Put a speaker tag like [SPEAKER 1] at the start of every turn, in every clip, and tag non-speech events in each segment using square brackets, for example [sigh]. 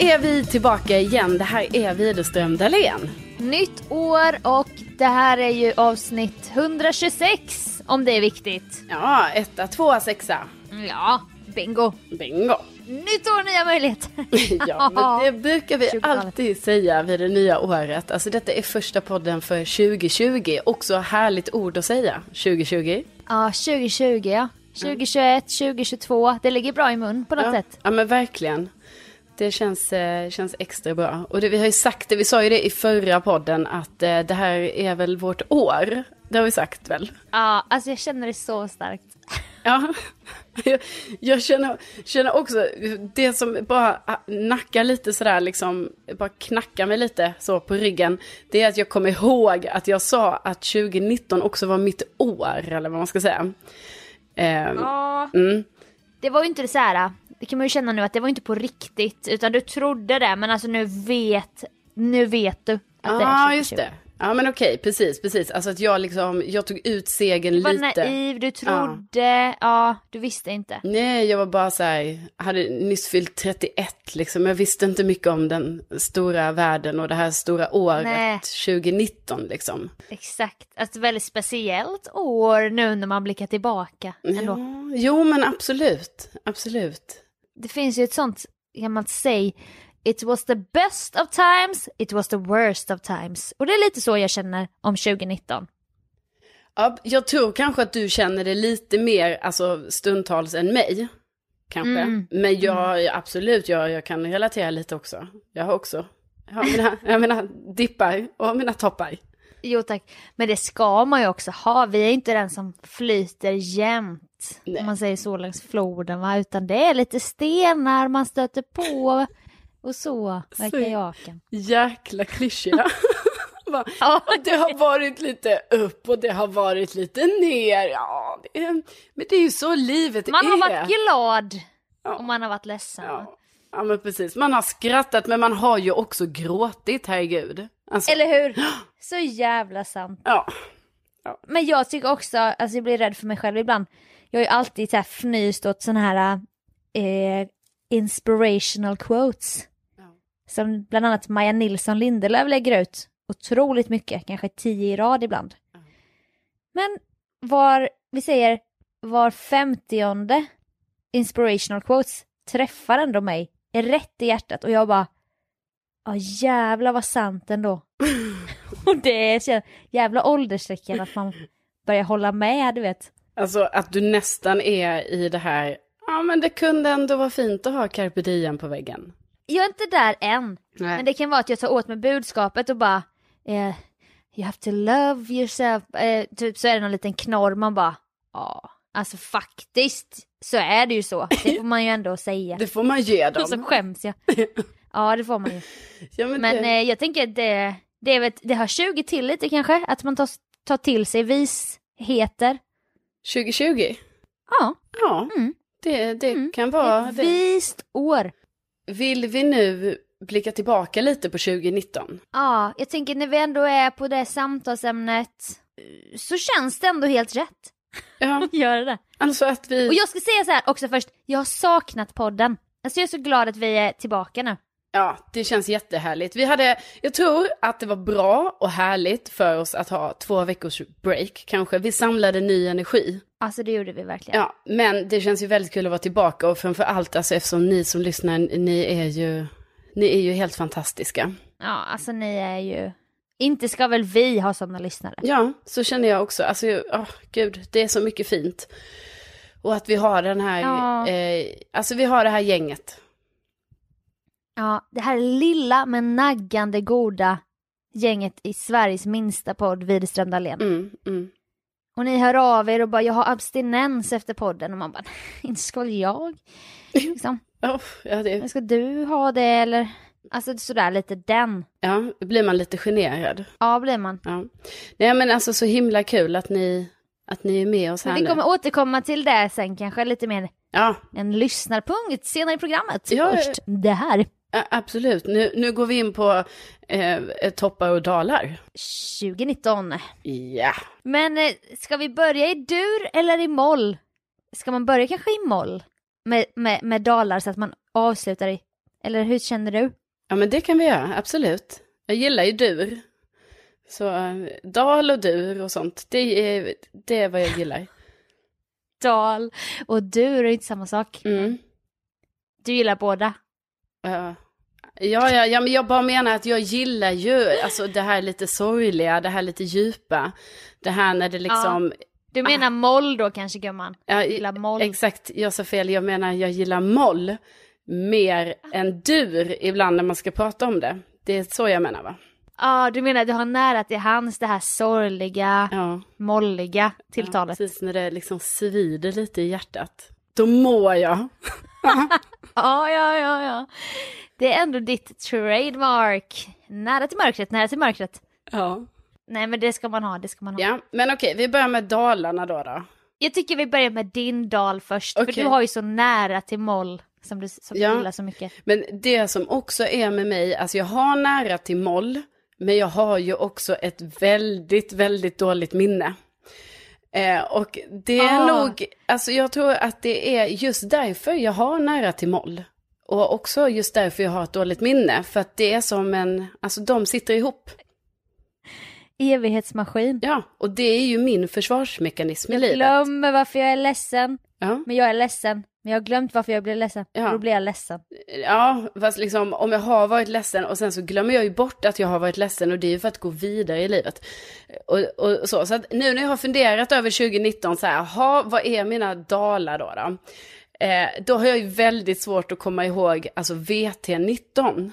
[SPEAKER 1] är vi tillbaka igen. Det här är Widerström Dahlén.
[SPEAKER 2] Nytt år och det här är ju avsnitt 126 om det är viktigt.
[SPEAKER 1] Ja, etta, tvåa, sexa.
[SPEAKER 2] Ja, bingo.
[SPEAKER 1] Bingo.
[SPEAKER 2] Nytt år, nya möjligheter. [laughs]
[SPEAKER 1] Ja, men det brukar vi
[SPEAKER 2] 20-talet.
[SPEAKER 1] alltid säga vid det nya året. Alltså detta är första podden för 2020. Också härligt ord att säga. 2020.
[SPEAKER 2] Ja, 2020 ja. 2021, 2022. Det ligger bra i mun på något
[SPEAKER 1] Ja,
[SPEAKER 2] sätt.
[SPEAKER 1] ja men verkligen. Det känns, eh, känns extra bra. Och det, vi har ju sagt det, vi sa ju det i förra podden att eh, det här är väl vårt år. Det har vi sagt väl?
[SPEAKER 2] Ja, alltså jag känner det så starkt.
[SPEAKER 1] Ja, jag, jag känner, känner också det som bara nackar lite sådär liksom, bara knackar mig lite så på ryggen. Det är att jag kommer ihåg att jag sa att 2019 också var mitt år, eller vad man ska säga. Ehm,
[SPEAKER 2] Ja.
[SPEAKER 1] mm.
[SPEAKER 2] Det var ju inte det så här. Det kan man ju känna nu att det var inte på riktigt, utan du trodde det, men alltså nu vet, nu vet du att det är
[SPEAKER 1] Ja,
[SPEAKER 2] 2020.
[SPEAKER 1] just det. Ja, men okej, precis, precis. Alltså att jag liksom, jag tog ut segern
[SPEAKER 2] Du var
[SPEAKER 1] lite.
[SPEAKER 2] naiv, du trodde, ja. du visste inte.
[SPEAKER 1] Nej, jag var bara så här, hade nyss fyllt 31 liksom. Jag visste inte mycket om den stora världen och det här stora året
[SPEAKER 2] Nej.
[SPEAKER 1] 2019 liksom.
[SPEAKER 2] Exakt, alltså ett väldigt speciellt år nu när man blickar tillbaka ändå.
[SPEAKER 1] Ja, jo, men absolut, absolut.
[SPEAKER 2] Det finns ju ett sånt gammalt säg, it was the best of times, it was the worst of times. Och det är lite så jag känner om 2019.
[SPEAKER 1] Ja, jag tror kanske att du känner det lite mer, alltså stundtals än mig. Kanske.
[SPEAKER 2] Mm.
[SPEAKER 1] Men jag, absolut, jag, jag kan relatera lite också. Jag har också, jag har mina, jag mina dippar och mina toppar.
[SPEAKER 2] Jo tack, men det ska man ju också ha. Vi är inte den som flyter jämt,
[SPEAKER 1] Nej.
[SPEAKER 2] om man säger så längs floden va, utan det är lite stenar man stöter på och så med kajaken.
[SPEAKER 1] Jäkla klyschiga. [laughs] [laughs]
[SPEAKER 2] Ja.
[SPEAKER 1] Det har varit lite upp och det har varit lite ner. Ja, det är, men det är ju så livet
[SPEAKER 2] Man
[SPEAKER 1] är.
[SPEAKER 2] har varit glad
[SPEAKER 1] Ja.
[SPEAKER 2] och man har varit ledsen.
[SPEAKER 1] Ja. ja, men precis. Man har skrattat men man har ju också gråtit, herregud. Alltså,
[SPEAKER 2] Eller hur? [gasps] Så jävla sant.
[SPEAKER 1] Ja,
[SPEAKER 2] Men jag tycker också, alltså jag blir rädd för mig själv ibland. Jag har ju alltid så här fnyst åt sådana här eh, inspirational quotes.
[SPEAKER 1] Ja.
[SPEAKER 2] Som bland annat Maja Nilsson Lindelöf lägger ut otroligt mycket, kanske tio i rad ibland.
[SPEAKER 1] Ja.
[SPEAKER 2] Men var, vi säger var femtionde inspirational quotes träffar ändå mig rätt i hjärtat och jag bara Ja jävlar vad sant ändå. [laughs] och det är så jävla ålderstecken att man börjar hålla med du vet.
[SPEAKER 1] alltså att du nästan är i det här, ja men det kunde ändå vara fint att ha carpe diem på väggen.
[SPEAKER 2] Jag är inte där än.
[SPEAKER 1] Nej.
[SPEAKER 2] Men det kan vara att jag tar åt mig budskapet och bara eh, You have to love yourself. Eh, typ så är det någon liten knorr man bara ja. Alltså faktiskt så är det ju så. Det får man ju ändå säga. [laughs]
[SPEAKER 1] Det får man ge [laughs]
[SPEAKER 2] Och så
[SPEAKER 1] dem.
[SPEAKER 2] skäms jag. Ja det får man ju. [laughs]
[SPEAKER 1] Ja, men
[SPEAKER 2] Men
[SPEAKER 1] det,
[SPEAKER 2] eh, jag tänker att det, det, är det har 20 till lite kanske. Att man tar, tar till sig visheter.
[SPEAKER 1] 2020?
[SPEAKER 2] Ja,
[SPEAKER 1] Ja,
[SPEAKER 2] Mm.
[SPEAKER 1] det, det
[SPEAKER 2] Mm.
[SPEAKER 1] kan vara
[SPEAKER 2] ett
[SPEAKER 1] det.
[SPEAKER 2] vist år.
[SPEAKER 1] Vill vi nu blicka tillbaka lite på 2019?
[SPEAKER 2] Ja, jag tänker när vi ändå är på det samtalsämnet så känns det ändå helt rätt.
[SPEAKER 1] Ja, [laughs]
[SPEAKER 2] Gör det.
[SPEAKER 1] alltså att vi...
[SPEAKER 2] Och jag ska säga så här också först, jag har saknat podden. Alltså jag är så glad att vi är tillbaka nu.
[SPEAKER 1] Ja, det känns jättehärligt. Vi hade, jag tror att det var bra och härligt för oss att ha två veckors break kanske. Vi samlade ny energi.
[SPEAKER 2] Alltså det gjorde vi verkligen.
[SPEAKER 1] Ja, men det känns ju väldigt kul att vara tillbaka och framför allt alltså eftersom ni som lyssnar, ni är ju, ni är ju helt fantastiska.
[SPEAKER 2] Ja, alltså ni är ju... Inte ska väl vi ha sådana lyssnare?
[SPEAKER 1] Ja, så känner jag också. Alltså, åh gud, det är så mycket fint. Och att vi har den här,
[SPEAKER 2] Ja.
[SPEAKER 1] eh, alltså vi har det här gänget.
[SPEAKER 2] Ja, det här lilla men naggande goda gänget i Sveriges minsta podd, Widerström Dahlén.
[SPEAKER 1] Mm, mm.
[SPEAKER 2] Och ni hör av er och bara jag har abstinens efter podden och man bara [laughs] inte ska väl jag? Liksom. [laughs]
[SPEAKER 1] Oh, ja, det,
[SPEAKER 2] Ska du ha det eller? Alltså sådär lite den.
[SPEAKER 1] ja, blir man lite generad.
[SPEAKER 2] Ja blir man.
[SPEAKER 1] Ja. Nej men alltså så himla kul att ni, att ni är med oss här
[SPEAKER 2] vi
[SPEAKER 1] nu.
[SPEAKER 2] kommer återkomma till det sen kanske lite mer
[SPEAKER 1] Ja,
[SPEAKER 2] en lyssnarpunkt senare i programmet.
[SPEAKER 1] Ja,
[SPEAKER 2] Först det här.
[SPEAKER 1] Absolut. Nu, nu går vi in på eh, toppar och dalar.
[SPEAKER 2] 2019.
[SPEAKER 1] Ja.
[SPEAKER 2] Men eh, ska vi börja i dur eller i moll? Ska man börja kanske i moll? Med, med, med dalar så att man avslutar i Eller hur känner du?
[SPEAKER 1] Ja men det kan vi göra, absolut. Jag gillar ju dur. Så eh, dal och dur och sånt, det är, det är vad jag gillar. [laughs]
[SPEAKER 2] Dal och dur är inte samma sak.
[SPEAKER 1] Mm.
[SPEAKER 2] Du gillar båda.
[SPEAKER 1] Ja. Ja, ja, ja, men jag bara menar att jag gillar ju alltså det här lite sorgliga, det här lite djupa. Det här när det liksom,
[SPEAKER 2] Du menar moll då kanske gumman?
[SPEAKER 1] ja,
[SPEAKER 2] gillar moll.
[SPEAKER 1] exakt, jag sa fel, jag menar jag gillar moll mer än dur ibland när man ska prata om det. Det är så jag menar va?
[SPEAKER 2] Ja, du menar du har nära till hans det här sorgliga,
[SPEAKER 1] Ja.
[SPEAKER 2] molliga
[SPEAKER 1] Ja,
[SPEAKER 2] tilltalet.
[SPEAKER 1] precis när det liksom svider lite i hjärtat. Då mår jag. [laughs] [laughs]
[SPEAKER 2] Ja, ja, ja, ja. Det är ändå ditt trademark. Nära till mörkret, nära till mörkret.
[SPEAKER 1] Ja.
[SPEAKER 2] Nej, men det ska man ha, det ska man ha.
[SPEAKER 1] Ja, men okej, vi börjar med Dalarna då. då.
[SPEAKER 2] Jag tycker vi börjar med din dal först, för
[SPEAKER 1] Okej.
[SPEAKER 2] du har ju så nära till moll som du, som
[SPEAKER 1] Ja.
[SPEAKER 2] du gillar så mycket.
[SPEAKER 1] Men det som också är med mig, alltså jag har nära till moll, men jag har ju också ett väldigt, väldigt dåligt minne. Eh, och det är
[SPEAKER 2] Ah.
[SPEAKER 1] nog, alltså jag tror att det är just därför jag har nära till moll. Och också just därför jag har ett dåligt minne, för att det är som en, alltså de sitter ihop.
[SPEAKER 2] Evighetsmaskin.
[SPEAKER 1] Ja, och det är ju min försvarsmekanism i
[SPEAKER 2] Jag
[SPEAKER 1] livet.
[SPEAKER 2] glömmer varför jag är ledsen,
[SPEAKER 1] Ja.
[SPEAKER 2] men jag är ledsen. Men jag har glömt varför jag blev ledsen,
[SPEAKER 1] Ja.
[SPEAKER 2] då blir jag ledsen.
[SPEAKER 1] Ja, fast liksom om jag har varit ledsen och sen så glömmer jag ju bort att jag har varit ledsen och det är ju för att gå vidare i livet. Och, och så, så att nu när jag har funderat över 2019 så här, ha, vad är mina dalar då? Då, eh, då har jag ju väldigt svårt att komma ihåg, alltså VT19.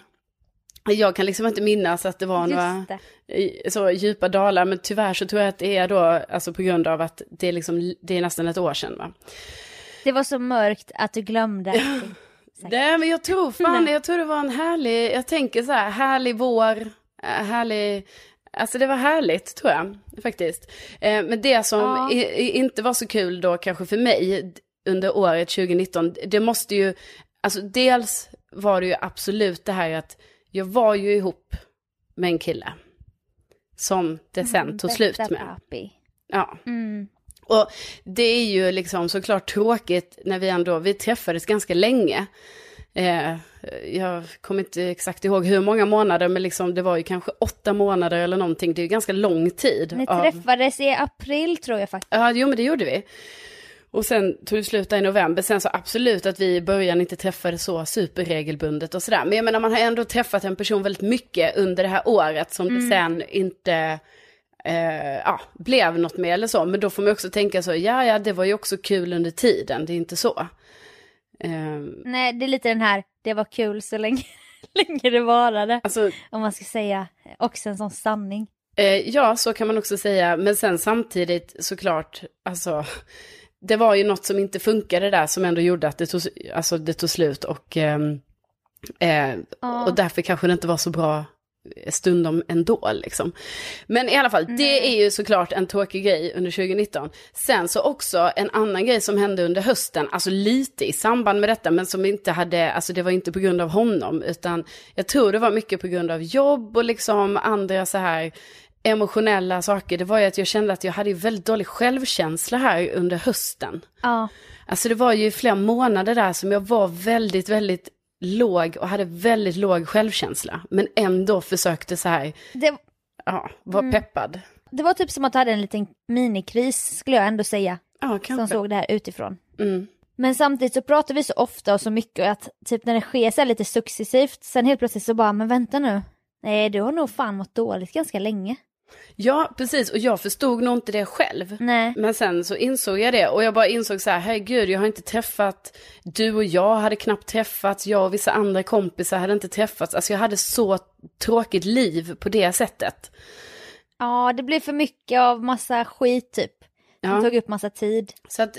[SPEAKER 1] Jag kan liksom inte minnas att det var några
[SPEAKER 2] det.
[SPEAKER 1] i- så djupa dalar, men tyvärr så tror jag att det är då, alltså på grund av att det är liksom, det är nästan ett år sedan va.
[SPEAKER 2] Det var så mörkt att du glömde.
[SPEAKER 1] Nej, men jag tror fan, jag tror det var en härlig, jag tänker så här, härlig vår, eh, härlig, alltså det var härligt tror jag faktiskt. Eh, Men det som
[SPEAKER 2] Ja.
[SPEAKER 1] inte var så kul då kanske för mig under året 2019, det måste ju, alltså dels var det ju absolut det här att jag var ju ihop med en kille. Som det sen tog slut med.
[SPEAKER 2] papi.
[SPEAKER 1] Ja.
[SPEAKER 2] Mm.
[SPEAKER 1] Och det är ju liksom såklart tråkigt när vi ändå, vi träffades ganska länge. Eh, jag kommer inte exakt ihåg hur många månader, men liksom det var ju kanske åtta månader eller någonting. Det är ju ganska lång tid.
[SPEAKER 2] Ni
[SPEAKER 1] av-
[SPEAKER 2] träffades i april tror jag faktiskt.
[SPEAKER 1] Ja, jo men det gjorde vi. Och sen tog det slut i november. Sen så absolut att vi i början inte träffades så superregelbundet och sådär. Men jag menar man har ändå träffat en person väldigt mycket under det här året som det sen inte eh, ja, blev något med eller så. Men då får man också tänka så, ja ja det var ju också kul under tiden, det är inte så. Eh,
[SPEAKER 2] Nej, det är lite den här, det var kul så länge, [laughs] länge det varade.
[SPEAKER 1] alltså
[SPEAKER 2] Om man ska säga också en sån sanning.
[SPEAKER 1] Eh, ja, så kan man också säga. Men sen samtidigt såklart, alltså, det var ju något som inte funkade där som ändå gjorde att det tog, alltså, det tog slut. Och, ehm, eh,
[SPEAKER 2] Ja.
[SPEAKER 1] och därför kanske det inte var så bra stundom ändå. Liksom. Men i alla fall, det är ju såklart en tråkig grej under 2019. Sen så också en annan grej som hände under hösten, alltså lite i samband med detta, men som inte hade, alltså det var inte på grund av honom, utan jag tror det var mycket på grund av jobb och liksom andra så här emotionella saker. Det var ju att jag kände att jag hade väldigt dålig självkänsla här under hösten.
[SPEAKER 2] Ja,
[SPEAKER 1] Alltså det var ju flera månader där som jag var väldigt, väldigt låg och hade väldigt låg självkänsla. Men ändå försökte så här,
[SPEAKER 2] det,
[SPEAKER 1] ja, vara peppad.
[SPEAKER 2] det var typ som att du hade en liten minikris skulle jag ändå säga.
[SPEAKER 1] Ja,
[SPEAKER 2] Som
[SPEAKER 1] kanske.
[SPEAKER 2] såg det här utifrån.
[SPEAKER 1] Mm.
[SPEAKER 2] Men samtidigt så pratar vi så ofta och så mycket att typ när det sker så här lite successivt, sen helt plötsligt så bara, men vänta nu. Nej, du har nog fan mått dåligt ganska länge.
[SPEAKER 1] Ja, precis. Och jag förstod nog inte det själv.
[SPEAKER 2] Nej.
[SPEAKER 1] Men sen så insåg jag det och jag bara insåg så här, herregud, jag har inte träffat, du och jag hade knappt träffats, jag och vissa andra kompisar hade inte träffats. Alltså jag hade så tråkigt liv på det sättet.
[SPEAKER 2] Ja, det blev för mycket av massa skit typ. Som
[SPEAKER 1] Ja.
[SPEAKER 2] tog upp massa tid.
[SPEAKER 1] Så, att,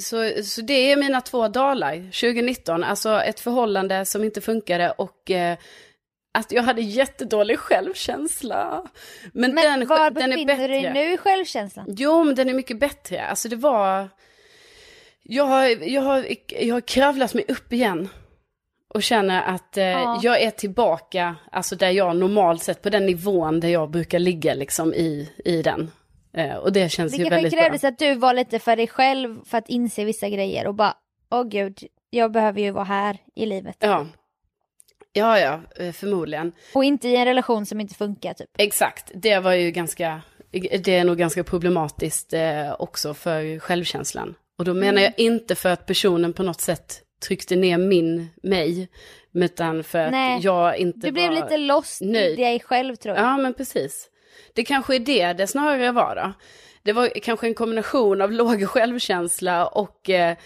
[SPEAKER 1] så, så det är mina två dalar 2019. Alltså ett förhållande som inte funkade och eh, att jag hade jättedålig självkänsla. Men,
[SPEAKER 2] Men
[SPEAKER 1] den,
[SPEAKER 2] var
[SPEAKER 1] den är
[SPEAKER 2] befinner du dig
[SPEAKER 1] bättre.
[SPEAKER 2] nu i självkänslan?
[SPEAKER 1] Jo, men den är mycket bättre. Alltså det var... Jag har, jag har, jag har kravlat mig upp igen. Och känner att eh,
[SPEAKER 2] Ja.
[SPEAKER 1] jag är tillbaka, alltså där jag normalt sett, på den nivån där jag brukar ligga liksom i, i den. Eh, och det känns
[SPEAKER 2] Det
[SPEAKER 1] ju väldigt bra.
[SPEAKER 2] krävdes att du var lite för dig själv för att inse vissa grejer och bara, åh gud, jag behöver ju vara här i livet.
[SPEAKER 1] Ja. Ja, ja, eh, förmodligen.
[SPEAKER 2] Och inte i en relation som inte funkar typ.
[SPEAKER 1] Exakt, det var ju ganska, det är nog ganska problematiskt eh, också för självkänslan. Och då menar jag inte för att personen på något sätt tryckte ner min, mig, utan för att
[SPEAKER 2] Nej,
[SPEAKER 1] jag inte
[SPEAKER 2] Du blev
[SPEAKER 1] var
[SPEAKER 2] lite lost
[SPEAKER 1] nöjd.
[SPEAKER 2] i dig själv tror jag.
[SPEAKER 1] Ja, men precis. Det kanske är det det snarare var då. Det var kanske en kombination av [laughs] låg självkänsla och eh,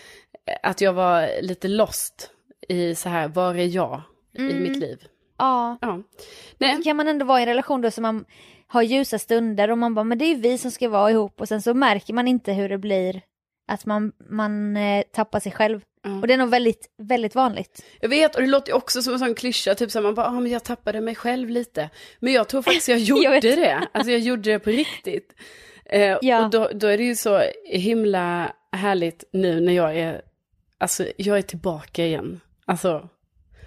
[SPEAKER 1] att jag var lite lost i så här, var är jag i
[SPEAKER 2] Mm.
[SPEAKER 1] mitt liv?
[SPEAKER 2] Ja.
[SPEAKER 1] Ja. Nej,
[SPEAKER 2] Så kan man ändå vara i en relation då som man har ljusa stunder och man bara, men det är ju vi som ska vara ihop och sen så märker man inte hur det blir att man, man eh, tappar sig själv.
[SPEAKER 1] Ja.
[SPEAKER 2] Och det är nog väldigt, väldigt vanligt.
[SPEAKER 1] jag vet, och det låter också som en sån klyscha, typ så här, man bara, ah, men jag tappade mig själv lite. Men jag tror faktiskt jag [laughs] gjorde
[SPEAKER 2] vet.
[SPEAKER 1] det, alltså jag gjorde det på riktigt. Eh,
[SPEAKER 2] Ja.
[SPEAKER 1] Och då, då är det ju så himla härligt nu när jag är, alltså jag är tillbaka igen. Alltså,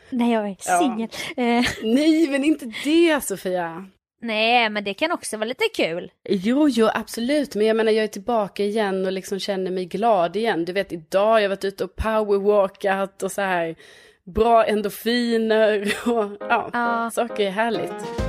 [SPEAKER 2] När jag är
[SPEAKER 1] Ja.
[SPEAKER 2] singel. Eh,
[SPEAKER 1] nej men inte det Sofia.
[SPEAKER 2] nej, men det kan också vara lite kul.
[SPEAKER 1] Jo, jo, absolut. Men jag menar, jag är tillbaka igen och liksom känner mig glad igen. Du vet, idag har jag varit ute och powerwalkat och så här. Bra endorfiner och ja,
[SPEAKER 2] Ja.
[SPEAKER 1] saker är härligt.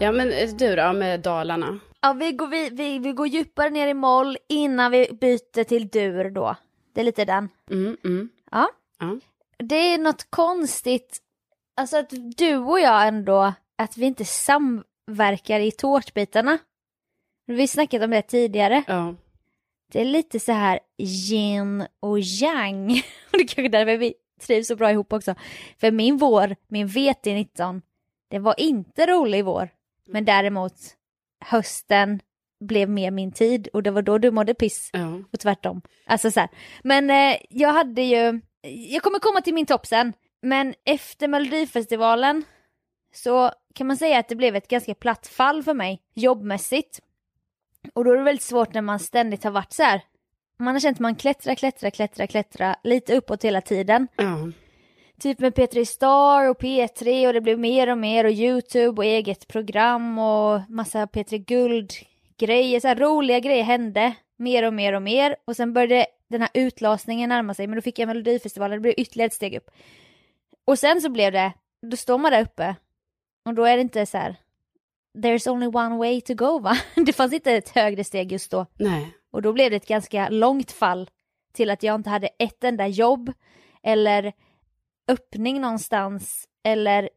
[SPEAKER 1] Ja, men eh, du då med Dalarna?
[SPEAKER 2] Ja, vi går, vi, vi, vi går djupare ner i moll innan vi byter till dur då. Det är lite den.
[SPEAKER 1] Mm, mm.
[SPEAKER 2] Ja.
[SPEAKER 1] Ja.
[SPEAKER 2] Det är något konstigt, alltså att du och jag ändå, att vi inte samverkar i tårtbitarna. Vi har snackat om det tidigare.
[SPEAKER 1] Ja.
[SPEAKER 2] Det är lite så här yin och yang. Och [laughs] det är kanske därför vi trivs så bra ihop också. För min vår, min VT19, det var inte rolig vår. Men däremot hösten blev mer min tid och det var då du mådde piss
[SPEAKER 1] ja.
[SPEAKER 2] och tvärtom. Alltså så här. Men eh, jag hade ju, jag kommer komma till min topp sen, men efter Melodifestivalen så kan man säga att det blev ett ganska platt fall för mig jobbmässigt. Och då är det väldigt svårt när man ständigt har varit så här. Man har känt att man klättrar, klättrar, klättrar, klättrar lite uppåt hela tiden.
[SPEAKER 1] ja.
[SPEAKER 2] Typ med P3 Star och P3 och det blev mer och mer och YouTube och eget program och massa P3 Guld grejer, så här roliga grejer hände mer och mer och mer och sen började den här utlasningen närma sig men då fick jag Melodifestivalen, det blev ytterligare ett steg upp. Och sen så blev det, då står man där uppe och då är det inte så här there's only one way to go va? [laughs] Det fanns inte ett högre steg just då.
[SPEAKER 1] Nej.
[SPEAKER 2] Och då blev det ett ganska långt fall till att jag inte hade ett enda jobb eller öppning någonstans eller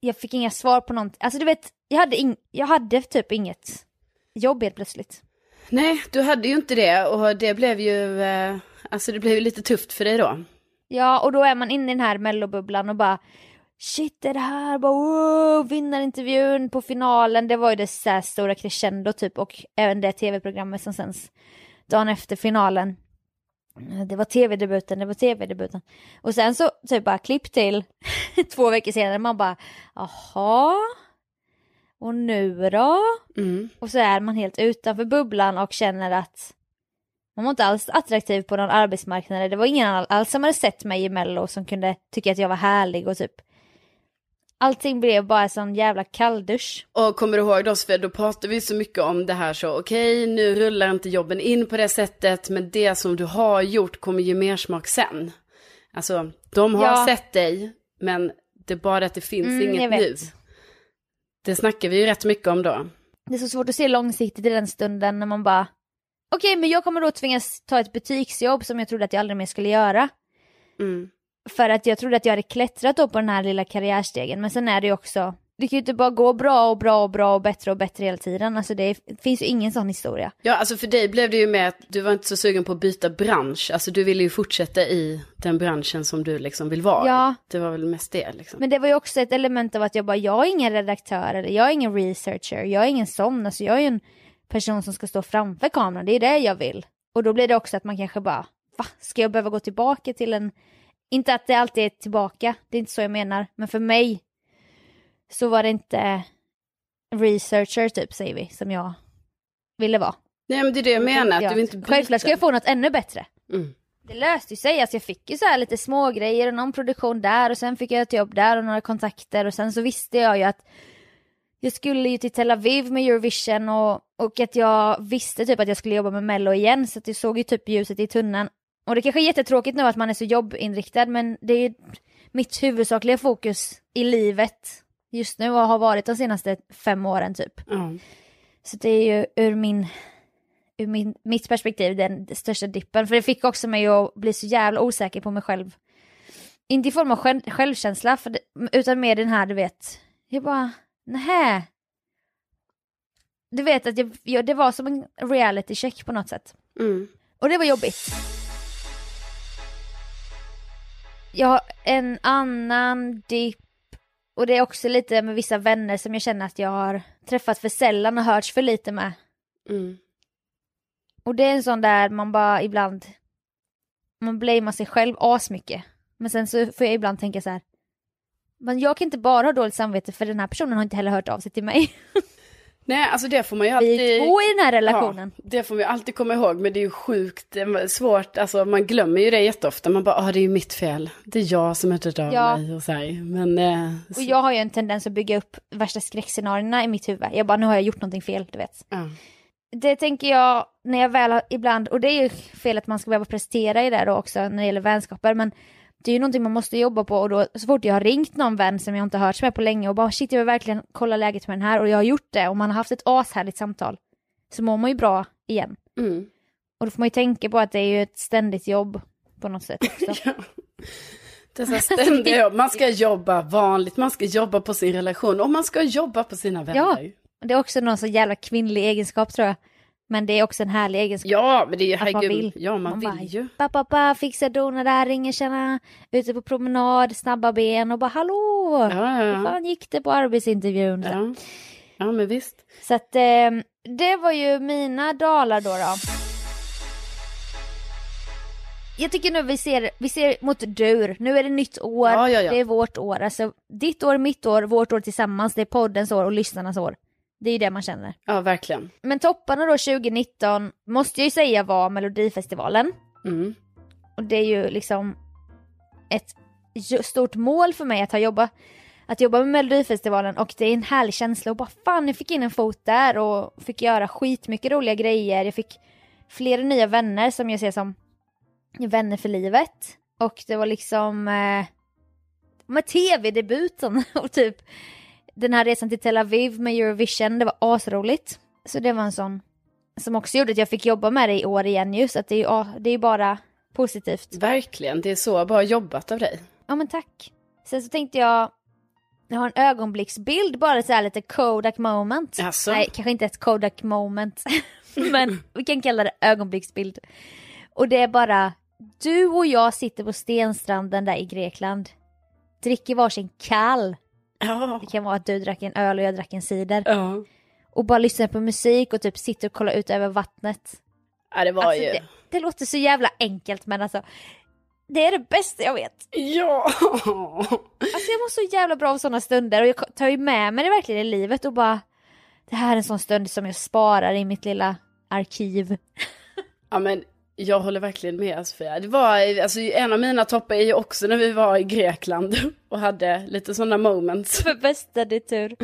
[SPEAKER 2] jag fick inga svar på någonting. Alltså du vet, jag hade, ing- jag hade typ inget jobb helt plötsligt.
[SPEAKER 1] Nej, du hade ju inte det och det blev ju, eh, alltså det blev ju lite tufft för dig då.
[SPEAKER 2] Ja, och då är man inne i den här mellobubblan och bara Shit, är det här? Bara, wow, vinnarintervjun på finalen. Det var ju det så stora crescendo typ och även det tv-programmet som sänds dagen efter finalen. Det var tv-debuten, det var tv-debuten. Och sen så typ bara klipp till [laughs] två veckor senare. Man bara, jaha? Och nu då?
[SPEAKER 1] Mm.
[SPEAKER 2] Och så är man helt utanför bubblan och känner att man var inte alls attraktiv på någon arbetsmarknad. Det var ingen alls som hade sett mig i Mello som kunde tycka att jag var härlig och typ Allting blev bara sån jävla kalldusch.
[SPEAKER 1] Och kommer du ihåg då, Sofia, då pratade vi så mycket om det här så, okej, nu rullar inte jobben in på det sättet, men det som du har gjort kommer ge mer smak sen. Alltså, de har
[SPEAKER 2] Ja.
[SPEAKER 1] sett dig, men det är bara att det finns
[SPEAKER 2] Mm,
[SPEAKER 1] inget nu. Det snackar vi ju rätt mycket om då.
[SPEAKER 2] Det är så svårt att se långsiktigt i den stunden när man bara Okej, men jag kommer då tvingas ta ett butiksjobb som jag trodde att jag aldrig mer skulle göra.
[SPEAKER 1] Mm.
[SPEAKER 2] För att jag trodde att jag hade klättrat upp på den här lilla karriärstegen. Men sen är det ju också, det kan ju inte bara gå bra och bra och bra och bättre och bättre hela tiden. Alltså det, är, det finns ju ingen sån historia.
[SPEAKER 1] Ja, alltså för dig blev det ju med att du var inte så sugen på att byta bransch. Alltså du ville ju fortsätta i den branschen som du liksom vill vara.
[SPEAKER 2] Ja.
[SPEAKER 1] Det var väl mest det liksom.
[SPEAKER 2] Men det var ju också ett element av att jag bara, jag är ingen redaktör eller jag är ingen researcher, jag är ingen sån. Alltså jag är ju en person som ska stå framför kameran, det är det jag vill. Och då blir det också att man kanske bara, va? Ska jag behöva gå tillbaka till en... Inte att det alltid är tillbaka, det är inte så jag menar. Men för mig så var det inte researcher typ, säger vi, som jag ville vara.
[SPEAKER 1] Nej, men det är det jag menar, att
[SPEAKER 2] Ja.
[SPEAKER 1] du inte byta.
[SPEAKER 2] Självklart ska jag få något ännu bättre.
[SPEAKER 1] Mm.
[SPEAKER 2] Det löste ju sig, alltså jag fick ju så här lite små grejer och någon produktion där och sen fick jag ett jobb där och några kontakter och sen så visste jag ju att jag skulle ju till Tel Aviv med Eurovision och Och att jag visste typ att jag skulle jobba med mello igen så att jag såg ju typ ljuset i tunneln. Och det kanske är jättetråkigt nu att man är så jobbinriktad men det är mitt huvudsakliga fokus i livet just nu och har varit de senaste fem åren typ.
[SPEAKER 1] Ja.
[SPEAKER 2] Så det är ju ur min ur min, mitt perspektiv den största dippen. För det fick också mig att bli så jävla osäker på mig själv. Inte i form av själv, självkänsla, för det, utan mer den här, du vet, jag bara, nähä. Du vet att jag, jag, det var som en reality check på något sätt.
[SPEAKER 1] Mm.
[SPEAKER 2] Och det var jobbigt. Jag har en annan dipp och det är också lite med vissa vänner som jag känner att jag har träffat för sällan och hörts för lite med.
[SPEAKER 1] Mm.
[SPEAKER 2] Och det är en sån där man bara ibland, man blamear sig själv asmycket. Men sen så får jag ibland tänka så här, men jag kan inte bara ha dåligt samvete för den här personen har inte heller hört av sig till mig. [laughs]
[SPEAKER 1] Nej, alltså det får man ju
[SPEAKER 2] Vi
[SPEAKER 1] alltid...
[SPEAKER 2] är två i den här relationen.
[SPEAKER 1] Ja, det får man ju alltid komma ihåg, men det är ju sjukt eh, svårt. Alltså man glömmer ju det jätteofta. Man bara, ah, det är ju mitt fel. Det är jag som inte hört av
[SPEAKER 2] Ja.
[SPEAKER 1] mig och så här. Men... Eh,
[SPEAKER 2] Och
[SPEAKER 1] så,
[SPEAKER 2] jag har ju en tendens att bygga upp värsta skräckscenarierna i mitt huvud. Jag bara, nu har jag gjort någonting fel, du vet.
[SPEAKER 1] ja.
[SPEAKER 2] Det tänker jag när jag väl har, ibland, och det är ju fel att man ska behöva prestera i det då också när det gäller vänskaper, men det är ju någonting man måste jobba på och då så fort jag har ringt någon vän som jag inte hört med på länge och bara shit jag vill verkligen kolla läget med den här och jag har gjort det och man har haft ett ashärligt samtal så mår man ju bra igen.
[SPEAKER 1] Mm.
[SPEAKER 2] Och då får man ju tänka på att det är ju ett ständigt jobb på något sätt. [laughs]
[SPEAKER 1] Ja. Dessa ständiga jobb. Man ska jobba vanligt, man ska jobba på sin relation och man ska jobba på sina vänner.
[SPEAKER 2] Och det är också någon så jävla kvinnlig egenskap tror jag. Men det är också en härlig egenskap.
[SPEAKER 1] Ja, men det är
[SPEAKER 2] Att man
[SPEAKER 1] herregud.
[SPEAKER 2] vill.
[SPEAKER 1] Ja, man,
[SPEAKER 2] Man
[SPEAKER 1] vill
[SPEAKER 2] bara,
[SPEAKER 1] ju.
[SPEAKER 2] Ba, ba, ba, fixa, dona där, ringer, tjena, ute på promenad, snabba ben och bara hallå!
[SPEAKER 1] Ja, ja,
[SPEAKER 2] Hur
[SPEAKER 1] ja.
[SPEAKER 2] fan gick det på arbetsintervjun?
[SPEAKER 1] Ja, ja men visst.
[SPEAKER 2] så att eh, det var ju mina dalar då. då. Jag tycker nu vi ser, vi ser mot dur. Nu är det nytt år,
[SPEAKER 1] Ja, ja, ja.
[SPEAKER 2] det är vårt år. Alltså ditt år, mitt år, vårt år tillsammans. Det är poddens år och lyssnarnas år. Det är ju det man känner.
[SPEAKER 1] Ja, verkligen.
[SPEAKER 2] Men topparna då 2019 måste jag ju säga var Melodifestivalen.
[SPEAKER 1] Mm.
[SPEAKER 2] Och det är ju liksom ett stort mål för mig att ha jobbat att jobba med Melodifestivalen och det är en härlig känsla och bara fan jag fick in en fot där och fick göra skitmycket roliga grejer. Jag fick flera nya vänner som jag ser som vänner för livet. Och det var liksom eh, med tv-debuten [laughs] och typ den här resan till Tel Aviv med Eurovision, det var asroligt. Så det var en sån som också gjorde att jag fick jobba med det i år igen just att det är ju ja, det är ju bara positivt.
[SPEAKER 1] Verkligen, det är så bra jobbat av dig.
[SPEAKER 2] Ja men tack. Sen så tänkte jag, jag har en ögonblicksbild, bara så här lite Kodak moment.
[SPEAKER 1] Alltså.
[SPEAKER 2] Nej, kanske inte ett Kodak moment, [laughs] men vi kan kalla det ögonblicksbild. Och det är bara, du och jag sitter på stenstranden där i Grekland, dricker varsin kall.
[SPEAKER 1] Ja.
[SPEAKER 2] Det kan vara att du drack en öl och jag drack en cider.
[SPEAKER 1] Ja.
[SPEAKER 2] Och bara lyssnar på musik och typ sitter och kollar ut över vattnet.
[SPEAKER 1] ja, det var
[SPEAKER 2] Alltså,
[SPEAKER 1] ju...
[SPEAKER 2] det, det låter så jävla enkelt men alltså, det är det bästa jag vet.
[SPEAKER 1] Ja!
[SPEAKER 2] Alltså jag mår så jävla bra av sådana stunder och jag tar ju med mig det verkligen i livet och bara Det här är en sån stund som jag sparar i mitt lilla arkiv.
[SPEAKER 1] Ja men jag håller verkligen med Sofia. Det var, alltså en av mina toppar är ju också när vi var i Grekland [laughs] och hade lite sådana moments. [laughs]
[SPEAKER 2] För bästa det tur.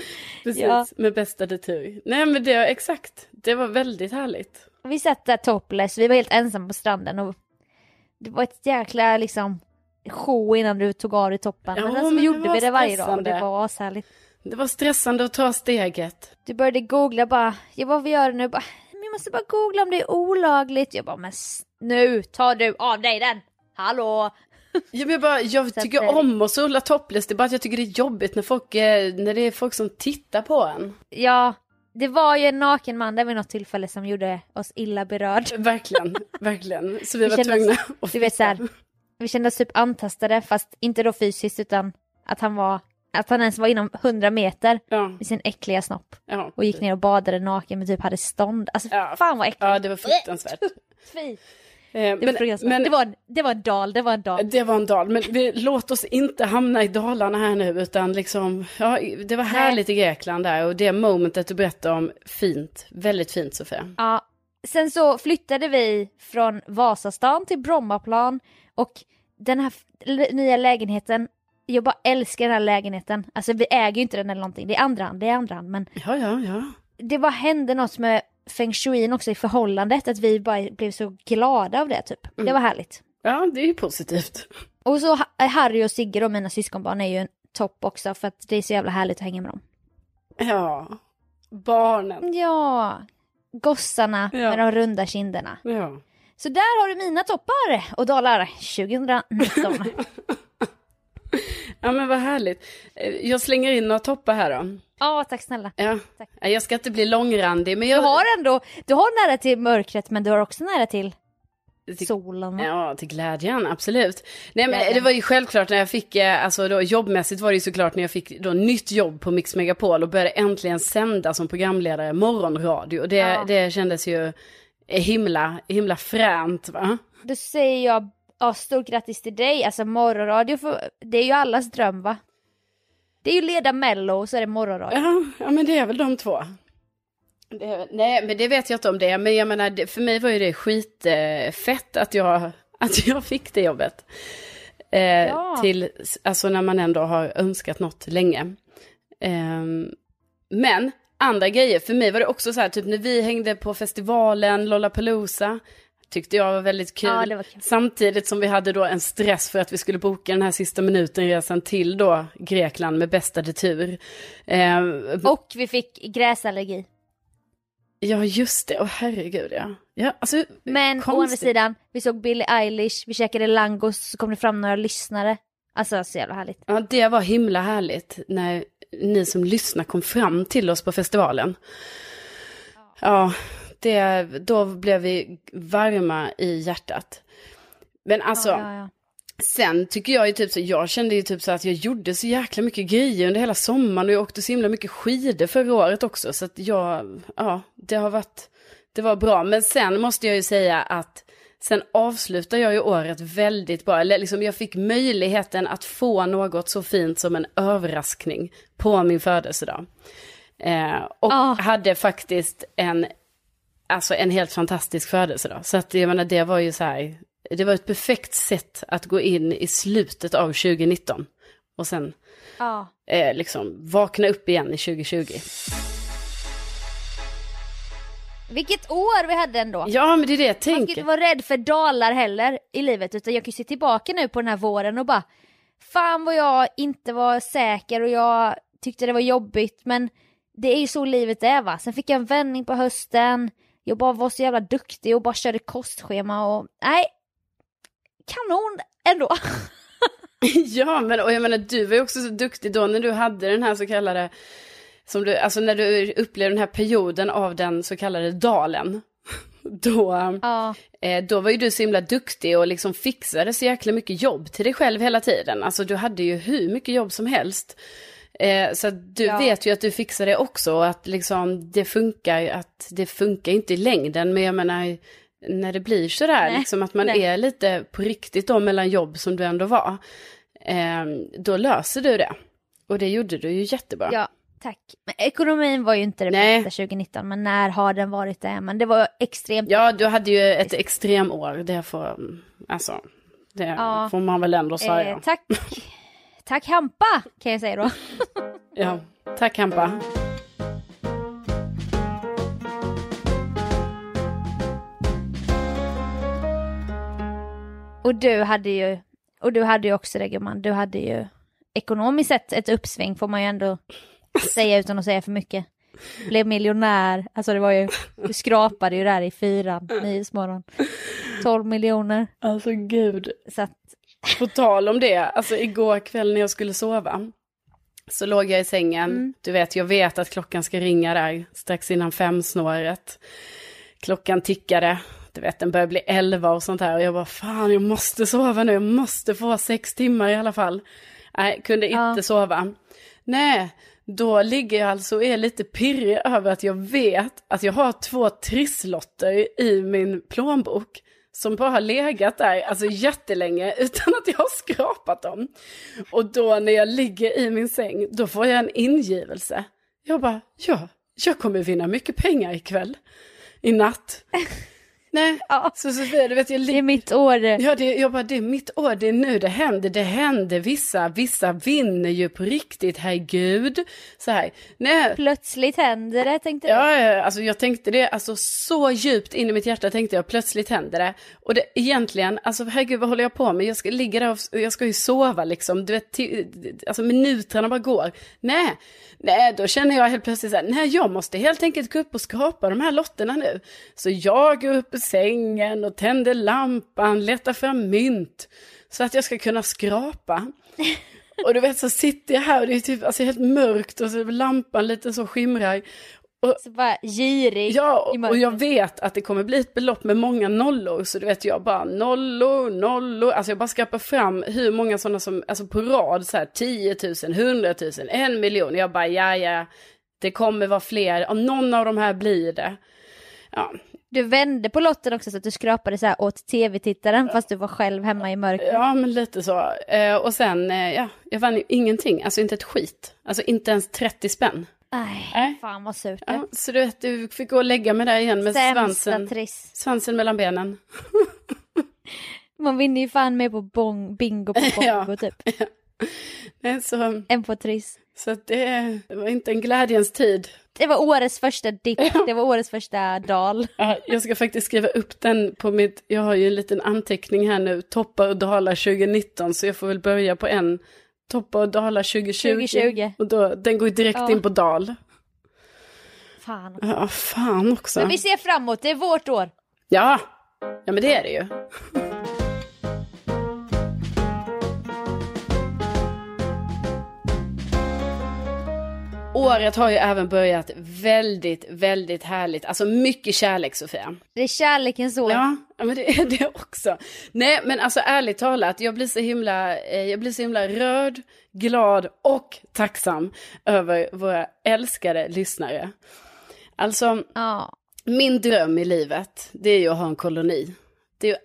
[SPEAKER 1] Precis,
[SPEAKER 2] Ja.
[SPEAKER 1] med bästa detur. Nej men det, exakt. Det var väldigt härligt.
[SPEAKER 2] Vi satt där topless, vi var helt ensamma på stranden och det var ett jäkla liksom show innan du tog av dig toppen.
[SPEAKER 1] Ja,
[SPEAKER 2] men sen så
[SPEAKER 1] men det
[SPEAKER 2] gjorde
[SPEAKER 1] var
[SPEAKER 2] vi det varje dag och det
[SPEAKER 1] stressande.
[SPEAKER 2] var ashärligt.
[SPEAKER 1] Det var stressande att ta steget.
[SPEAKER 2] Du började googla bara, ja vad vi gör nu? Bara, måste bara googla om det är olagligt. Jag bara, men nu tar du av dig den! Hallå!
[SPEAKER 1] Ja, men jag, bara, jag [laughs]
[SPEAKER 2] att,
[SPEAKER 1] tycker
[SPEAKER 2] eh,
[SPEAKER 1] om att sola topless, det är bara att jag tycker det är jobbigt när, folk, eh, när det är folk som tittar på en.
[SPEAKER 2] Ja, det var ju en naken man där vid något tillfälle som gjorde oss illa berörd. [laughs]
[SPEAKER 1] Verkligen, verkligen. Så vi
[SPEAKER 2] Vi
[SPEAKER 1] var
[SPEAKER 2] kände
[SPEAKER 1] tvungna att
[SPEAKER 2] Du vet så här, vi kände oss typ antastade fast inte då fysiskt utan att han var, att han ens var inom 100 meter
[SPEAKER 1] Ja,
[SPEAKER 2] med sin äckliga snopp
[SPEAKER 1] ja.
[SPEAKER 2] och gick ner och badade naken men typ hade stånd. Alltså
[SPEAKER 1] Ja.
[SPEAKER 2] fan vad äckligt.
[SPEAKER 1] Ja, det var fruktansvärt. [laughs]
[SPEAKER 2] Fy.
[SPEAKER 1] Eh,
[SPEAKER 2] Det var
[SPEAKER 1] men,
[SPEAKER 2] fruktansvärt.
[SPEAKER 1] men
[SPEAKER 2] det, var en, det var en dal, det var en dal.
[SPEAKER 1] det var en dal, men vi, låt oss inte hamna i dalarna här nu, utan liksom, ja, det var härligt i Grekland där och det momentet du berättade om, fint, väldigt fint Sofia.
[SPEAKER 2] Ja. Sen så flyttade vi från Vasastan till Brommaplan och den här nya lägenheten, jag bara älskar den här lägenheten. Alltså vi äger ju inte den eller någonting, det är andra hand, det är andra hand men
[SPEAKER 1] Ja, ja, ja.
[SPEAKER 2] det bara hände något med feng shuin också i förhållandet, att vi bara blev så glada av det typ. Det var härligt.
[SPEAKER 1] Ja, det är ju positivt.
[SPEAKER 2] Och så Ha- Harry och Sigge då, mina syskonbarn, är ju en topp också för att det är så jävla härligt att hänga med dem.
[SPEAKER 1] Ja, barnen.
[SPEAKER 2] Ja, gossarna
[SPEAKER 1] Ja.
[SPEAKER 2] med de runda kinderna.
[SPEAKER 1] Ja.
[SPEAKER 2] Så där har du mina toppar och dalar 2019. [laughs]
[SPEAKER 1] ja, men vad härligt. Eh, Jag slänger in några toppar här då.
[SPEAKER 2] Ja, tack snälla.
[SPEAKER 1] Ja.
[SPEAKER 2] Tack.
[SPEAKER 1] Ja, Jag ska inte bli långrandig, men
[SPEAKER 2] Du
[SPEAKER 1] jag...
[SPEAKER 2] har ändå, du har nära till mörkret men du har också nära till
[SPEAKER 1] Till-
[SPEAKER 2] solen.
[SPEAKER 1] Ja, till glädjen, absolut. Nej, men
[SPEAKER 2] Glädjen.
[SPEAKER 1] det var ju självklart när jag fick, eh, alltså då jobbmässigt var det ju såklart när jag fick då nytt jobb på Mix Megapol och började äntligen sända som programledare morgonradio. Det,
[SPEAKER 2] Ja.
[SPEAKER 1] det kändes ju himla, himla fränt va?
[SPEAKER 2] Då säger jag ja, stort grattis till dig. Alltså morgonradio, för, det är ju allas dröm va? Det är ju leda mello och så är det morgonradio.
[SPEAKER 1] Ja, ja men det är väl de två. Det nej, men det vet jag inte om det är. Men jag menar, för mig var ju det skitfett att jag, att jag fick det jobbet. Eh,
[SPEAKER 2] Ja.
[SPEAKER 1] Till, alltså när man ändå har önskat något länge. Ehm, men andra grejer, för mig var det också så här, typ när vi hängde på festivalen Lollapalooza, tyckte jag var väldigt kul.
[SPEAKER 2] Ja, var kul.
[SPEAKER 1] Samtidigt som vi hade då en stress för att vi skulle boka den här sista minuten-resan till då Grekland med bästa tur. Ehm,
[SPEAKER 2] Och vi fick gräsallergi.
[SPEAKER 1] Ja, just det. Åh, herregud, ja. ja alltså,
[SPEAKER 2] Men å andra
[SPEAKER 1] konstigt.
[SPEAKER 2] sidan, vi såg Billie Eilish, vi käkade langos, så kom det fram några lyssnare. Alltså så jävla härligt.
[SPEAKER 1] Ja, det var himla härligt när ni som lyssnar kom fram till oss på festivalen. Ja, det, då blev vi varma i hjärtat. Men alltså,
[SPEAKER 2] Ja, ja, ja.
[SPEAKER 1] sen tycker jag ju typ så, jag kände ju typ så att jag gjorde så jäkla mycket grejer under hela sommaren och jag åkte så himla mycket skidor förra året också. Så att jag, ja, det har varit, det var bra. Men sen måste jag ju säga att sen avslutar jag ju året väldigt bra. Eller liksom jag fick möjligheten att få något så fint som en överraskning på min födelsedag. Eh, och
[SPEAKER 2] Ah.
[SPEAKER 1] hade faktiskt en, alltså en helt fantastisk födelsedag. Så att jag menar det var ju så här, det var ett perfekt sätt att gå in i slutet av 2019. Och sen
[SPEAKER 2] ja.
[SPEAKER 1] eh, liksom vakna upp igen i 2020.
[SPEAKER 2] Vilket år vi hade ändå.
[SPEAKER 1] Ja men det är det jag
[SPEAKER 2] Man ska inte
[SPEAKER 1] tänker.
[SPEAKER 2] vara rädd för dalar heller i livet utan jag kan ju se tillbaka nu på den här våren och bara Fan vad jag inte var säker och jag tyckte det var jobbigt men det är ju så livet är va. Sen fick jag en vändning på hösten, jag bara var så jävla duktig och bara körde kostschema och nej, kanon ändå. [laughs]
[SPEAKER 1] Ja men och jag menar du var ju också så duktig då när du hade den här så kallade, som du, alltså när du upplevde den här perioden av den så kallade dalen. [laughs] Då,
[SPEAKER 2] Ja,
[SPEAKER 1] eh, då var ju du så himla duktig och liksom fixade så jäkla mycket jobb till dig själv hela tiden. Alltså du hade ju hur mycket jobb som helst. Eh, så du
[SPEAKER 2] Ja.
[SPEAKER 1] vet ju att du fixar det också och att liksom det funkar, att det funkar inte i längden. Men jag menar, när det blir sådär,
[SPEAKER 2] Nej,
[SPEAKER 1] liksom att man
[SPEAKER 2] nej.
[SPEAKER 1] är lite på riktigt då mellan jobb som du ändå var. Eh, då löser du det. Och det gjorde du ju jättebra.
[SPEAKER 2] ja, tack. Men ekonomin var ju inte det
[SPEAKER 1] Nej.
[SPEAKER 2] bästa 2019 men när har den varit det? Men det var extremt
[SPEAKER 1] Ja, du hade ju ett extremår. Det får, alltså, det
[SPEAKER 2] Ja.
[SPEAKER 1] får man väl ändå säga.
[SPEAKER 2] Eh, tack, [laughs] tack Hampa kan jag säga då. [laughs]
[SPEAKER 1] Ja, tack Hampa.
[SPEAKER 2] Och du hade ju, och du hade ju också det gumman, du hade ju ekonomiskt sett ett uppsving får man ju ändå säga utan att säga för mycket. Blev miljonär, alltså det var ju, du skrapade ju där i fyran, Nyhetsmorgon. 12 miljoner.
[SPEAKER 1] Alltså gud.
[SPEAKER 2] Så att,
[SPEAKER 1] På tal om det, alltså igår kväll när jag skulle sova. Så låg jag i sängen,
[SPEAKER 2] Mm.
[SPEAKER 1] du vet jag vet att klockan ska ringa där strax innan femsnåret. Klockan tickade, du vet den börjar bli elva och sånt här. Och jag bara fan jag måste sova nu, jag måste få sex timmar i alla fall. Nej, kunde inte
[SPEAKER 2] Ja.
[SPEAKER 1] sova. Nej, då ligger jag alltså och är lite pirrig över att jag vet att jag har två trisslotter i min plånbok. Som bara har legat där alltså jättelänge [laughs] utan att jag har skrapat dem. Och då när jag ligger i min säng, då får jag en ingivelse. Jag bara, ja, jag kommer vinna mycket pengar ikväll. I natt. [laughs] Nej,
[SPEAKER 2] Ja.
[SPEAKER 1] så Sofia, du vet jag...
[SPEAKER 2] Det är mitt år.
[SPEAKER 1] Ja, det, jag bara, det är mitt år, det är nu det händer, det händer, vissa, vissa vinner ju på riktigt, herregud. Så här, nej,
[SPEAKER 2] Plötsligt händer det, tänkte du.
[SPEAKER 1] Ja, alltså jag tänkte det, alltså så djupt in i mitt hjärta tänkte jag, plötsligt händer det. Och det egentligen, alltså herregud vad håller jag på med? Jag ska ligga där och och jag ska ju sova liksom, du vet, alltså minuterna bara går. Nej, nej, då känner jag helt plötsligt så här, nej jag måste helt enkelt gå upp och skrapa de här lotterna nu. Så jag går upp ur sängen och tänder lampan, letar fram mynt. Så att jag ska kunna skrapa. [laughs] Och du vet så sitter jag här och det är typ alltså, helt mörkt och så lampan lite så skimrar.
[SPEAKER 2] Så bara girig
[SPEAKER 1] Ja, och jag vet att det kommer bli ett belopp med många nollor. Så du vet jag bara nollor, nollor. Alltså jag bara skrapar fram hur många sådana som, alltså på rad så här 10 000, 100 000, en miljon. Jag bara ja, ja, det kommer vara fler. Om någon av de här blir det. Ja,
[SPEAKER 2] Du vände på lotten också så att du skrapade så här åt tv-tittaren fast du var själv hemma i mörkret.
[SPEAKER 1] ja men lite så. Eh, och sen, eh, ja, jag vann ju ingenting. Alltså inte ett skit. Alltså inte ens 30 spänn.
[SPEAKER 2] Nej,
[SPEAKER 1] Nej.
[SPEAKER 2] fan vad surt.
[SPEAKER 1] Ja, så du vet, du fick gå och lägga mig där igen med
[SPEAKER 2] Sämsta
[SPEAKER 1] svansen,
[SPEAKER 2] triss.
[SPEAKER 1] svansen mellan benen.
[SPEAKER 2] Man vinner ju fan mer på bong, bingo på [laughs] bongo
[SPEAKER 1] Ja.
[SPEAKER 2] typ.
[SPEAKER 1] Nej, [laughs] Så,
[SPEAKER 2] Än på triss.
[SPEAKER 1] så det, det var inte en glädjens tid.
[SPEAKER 2] Det var årets första dipp, det var årets första dal.
[SPEAKER 1] Ja, jag ska faktiskt skriva upp den på mitt, jag har ju en liten anteckning här nu, toppar och dalar 2019, så jag får väl börja på en toppar och dalar 2020.
[SPEAKER 2] 2020.
[SPEAKER 1] Och då, den går direkt
[SPEAKER 2] Ja.
[SPEAKER 1] in på dal.
[SPEAKER 2] Fan.
[SPEAKER 1] Ja, fan också.
[SPEAKER 2] Men vi ser framåt, det är vårt år.
[SPEAKER 1] Ja, ja men det är det ju. Året har ju även börjat väldigt, väldigt härligt. Alltså mycket kärlek Sofia.
[SPEAKER 2] Det är kärlekens år.
[SPEAKER 1] Ja, men det är det också. Nej, men alltså ärligt talat, jag blir så himla, eh, jag blir så himla rörd, glad och tacksam över våra älskade lyssnare. Alltså,
[SPEAKER 2] Ja.
[SPEAKER 1] min dröm i livet, det är ju att ha en koloni. Det är att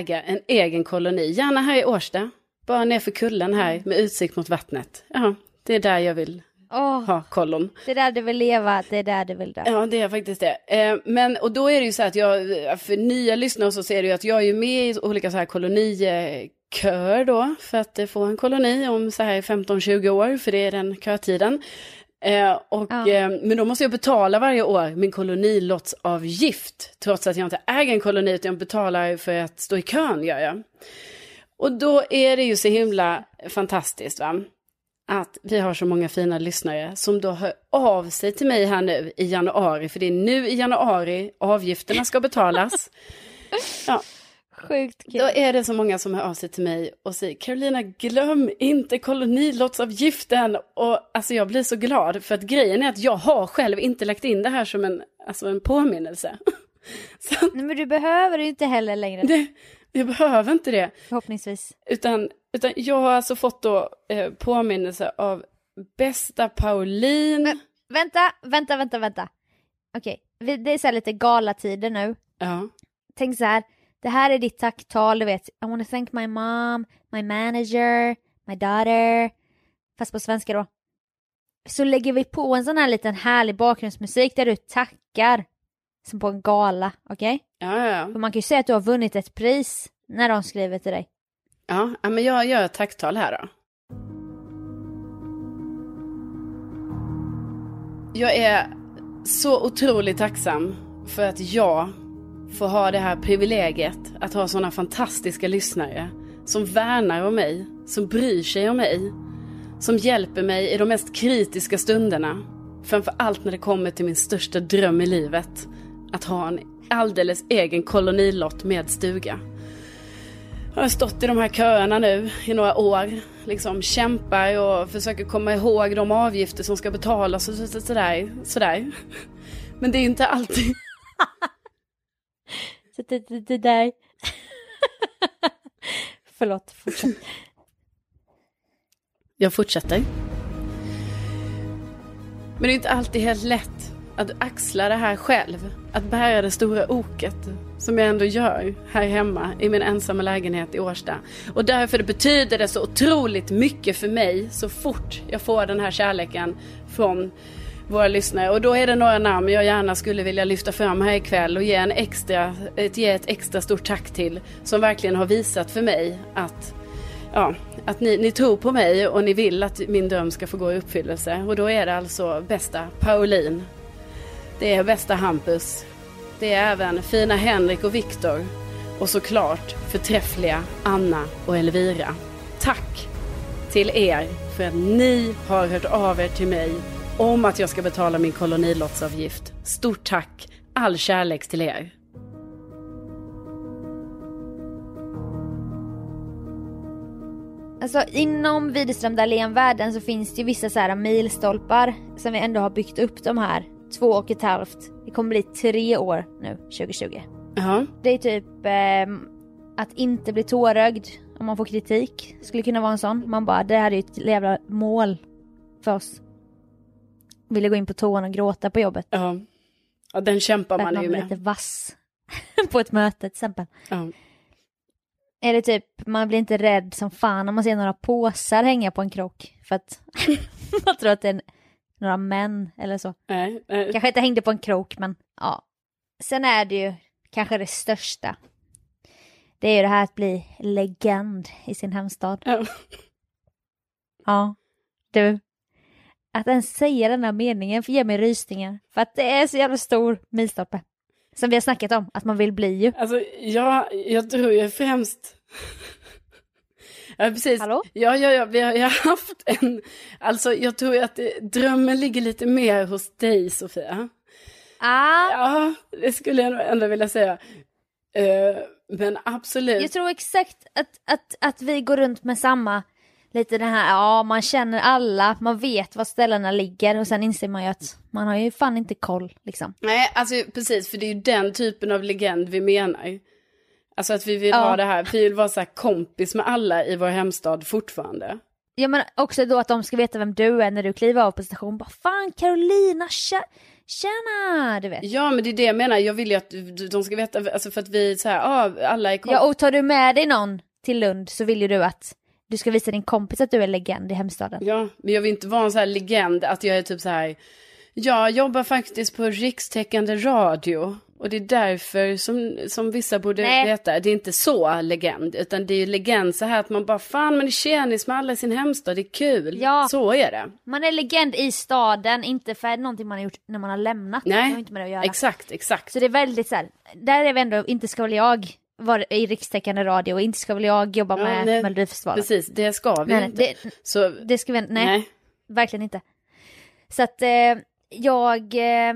[SPEAKER 1] äga en egen koloni, gärna här i Årsta. Bara nerför kullen här med utsikt mot vattnet. Ja, det är där jag vill
[SPEAKER 2] Åh,
[SPEAKER 1] ha kollon.
[SPEAKER 2] det är där du vill leva, det är där du vill dö.
[SPEAKER 1] Ja, det är faktiskt det. Eh, men, och då är det ju så att jag, för nya lyssnare så ser det ju att jag är ju med i olika så här kolonikör då, för att eh, få en koloni om så här 15-20 år, för det är den kötiden. Eh, och,
[SPEAKER 2] Ja.
[SPEAKER 1] eh, men då måste jag betala varje år min kolonilottsavgift, trots att jag inte äger en koloni, utan jag betalar för att stå i kön, gör jag. Och då är det ju så himla fantastiskt, va? Att vi har så många fina lyssnare som då hör av sig till mig här nu i januari, för det är nu i januari avgifterna ska betalas. [laughs] Ja,
[SPEAKER 2] Sjukt kul.
[SPEAKER 1] då är det så många som hör av sig till mig och säger Carolina, glöm inte kolonilottsavgiften. Och alltså jag blir så glad, för att grejen är att jag har själv inte lagt in det här som en, alltså en påminnelse. [laughs] Så
[SPEAKER 2] Nej, men du behöver inte heller längre,
[SPEAKER 1] det, jag behöver inte det.
[SPEAKER 2] förhoppningsvis.
[SPEAKER 1] Utan, utan jag har alltså fått då eh, påminnelse av bästa Pauline.
[SPEAKER 2] Vänta, vänta, vänta, vänta. Okej, vi- det är så här lite galatider nu.
[SPEAKER 1] Ja.
[SPEAKER 2] Tänk så här, det här är ditt tacktal, du vet. I wanna thank my mom, my manager, my daughter. Fast på svenska då. Så lägger vi på en sån här liten härlig bakgrundsmusik där du tackar. Som på en gala, okej?
[SPEAKER 1] Ja, ja,
[SPEAKER 2] För man kan ju säga att du har vunnit ett pris när de skriver till dig
[SPEAKER 1] ja. men jag gör ett tacktal här då. Jag är så otroligt tacksam för att jag får ha det här privilegiet att ha sådana fantastiska lyssnare som värnar om mig, som bryr sig om mig, som hjälper mig i de mest kritiska stunderna. Framför allt när det kommer till min största dröm i livet, att ha en alldeles egen kolonilott med stuga. Jag har stått i de här köerna nu i några år. Liksom kämpar och försöker komma ihåg de avgifter som ska betalas och så, så, sådär, sådär. Men det är ju inte alltid... [laughs]
[SPEAKER 2] Så det, det, det där... [laughs] Förlåt, fortsätt.
[SPEAKER 1] Jag fortsätter. Men det är inte alltid helt lätt att axla det här själv. Att bära det stora oket som jag ändå gör här hemma i min ensamma lägenhet i Årsta. Och därför det betyder det så otroligt mycket för mig så fort jag får den här kärleken från våra lyssnare. Och då är det några namn jag gärna skulle vilja lyfta fram här ikväll och ge, en extra, ett, ge ett extra stort tack till. Som verkligen har visat för mig att, ja, att ni, ni tror på mig och ni vill att min dröm ska få gå i uppfyllelse. Och då är det alltså bästa Pauline. Det är bästa Hampus. Det är även fina Henrik och Viktor. Och såklart förträffliga Anna och Elvira. Tack till er för att ni har hört av er till mig om att jag ska betala min kolonilottsavgift. Stort tack! All kärlek till er!
[SPEAKER 2] Alltså inom Widerström Dahlén-världen så finns det ju vissa så här milstolpar som vi ändå har byggt upp de här två och ett halvt. Det kommer bli tre år nu, 2020.
[SPEAKER 1] Ja.
[SPEAKER 2] Det är typ eh, att inte bli tårögd om man får kritik. Skulle kunna vara en sån. Man bara, det här är ju ett jävla mål för oss. Ville gå in på toan och gråta på jobbet.
[SPEAKER 1] Ja, ja den kämpar man, ju
[SPEAKER 2] man blir
[SPEAKER 1] med.
[SPEAKER 2] lite vass [laughs] på ett möte till exempel. Är det typ, man blir inte rädd som fan om man ser några påsar hänga på en krok. För att [laughs] man tror att det är en, några män eller så.
[SPEAKER 1] Nej, nej.
[SPEAKER 2] Kanske inte hängde på en krok men ja. Sen är det ju kanske det största. Det är ju det här att bli legend i sin hemstad.
[SPEAKER 1] Ja.
[SPEAKER 2] Ja. Du. Att ens säga den här meningen ger mig rysningar. För att det är så jävla stor milstolpe. Som vi har snackat om, att man vill bli ju.
[SPEAKER 1] Alltså, jag, jag tror ju främst... Ja, precis.
[SPEAKER 2] Hallå?
[SPEAKER 1] Ja, ja, ja, vi har, jag har haft en... Alltså, jag tror ju att det, drömmen ligger lite mer hos dig, Sofia.
[SPEAKER 2] Ah,
[SPEAKER 1] Ja, det skulle jag nog ändå vilja säga. Eh, men absolut.
[SPEAKER 2] jag tror exakt att, att, att vi går runt med samma, lite det här, ja man känner alla, man vet var ställena ligger och sen inser man ju att man har ju fan inte koll liksom.
[SPEAKER 1] Nej, alltså precis, för det är ju den typen av legend vi menar. Alltså att vi vill
[SPEAKER 2] Ja.
[SPEAKER 1] ha det här, vi vill vara så här kompis med alla i vår hemstad fortfarande.
[SPEAKER 2] Ja men också då att de ska veta vem du är när du kliver av på station. Bara fan Carolina, tja, tjena! Du vet.
[SPEAKER 1] Ja, men det är det jag menar, jag vill ju att de ska veta, alltså för att vi så här, ja, alla är kompis.
[SPEAKER 2] Ja och tar du med dig någon till Lund så vill ju du att du ska visa din kompis att du är legend i hemstaden.
[SPEAKER 1] Ja, men jag vill inte vara en sån här legend att jag är typ så här. Jag jobbar faktiskt på rikstäckande radio. Och det är därför som, som vissa borde
[SPEAKER 2] Nej.
[SPEAKER 1] veta. Det är inte så legend. Utan det är ju legend så här att man bara fan man är tjenis med alla i sin hemstad. Det är kul.
[SPEAKER 2] Ja.
[SPEAKER 1] Så är det.
[SPEAKER 2] Man är legend i staden, inte för någonting man har gjort när man har lämnat. Det
[SPEAKER 1] Nej,
[SPEAKER 2] har inte med det att göra.
[SPEAKER 1] exakt, exakt.
[SPEAKER 2] Så det är väldigt så här, där är vi ändå, inte ska väl jag vara i rikstäckande radio och inte ska väl jag jobba
[SPEAKER 1] Ja,
[SPEAKER 2] med
[SPEAKER 1] nej,
[SPEAKER 2] Melodifestivalen.
[SPEAKER 1] Precis, det ska vi
[SPEAKER 2] nej,
[SPEAKER 1] inte.
[SPEAKER 2] det,
[SPEAKER 1] Så,
[SPEAKER 2] det ska vi, nej,
[SPEAKER 1] nej.
[SPEAKER 2] verkligen inte. Så att eh, jag, eh,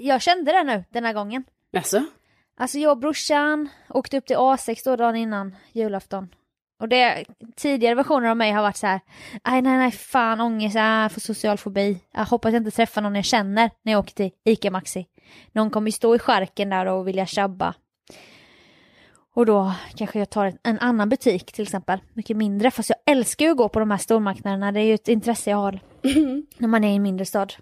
[SPEAKER 2] jag kände det nu den här gången.
[SPEAKER 1] Alltså?
[SPEAKER 2] Alltså jag och brorsan åkte upp till A6 då dagen innan julafton. Och det, tidigare versioner av mig har varit så här, nej nej nej fan ångest, jag får social fobi. Jag hoppas jag inte träffar någon jag känner när jag åker till ICA Maxi. Någon kommer ju stå i skärken där och vilja tjabba. Och då kanske jag tar en, en annan butik till exempel, mycket mindre. Fast jag älskar ju att gå på de här stormarknaderna, det är ju ett intresse jag har [laughs] när man är i en mindre stad.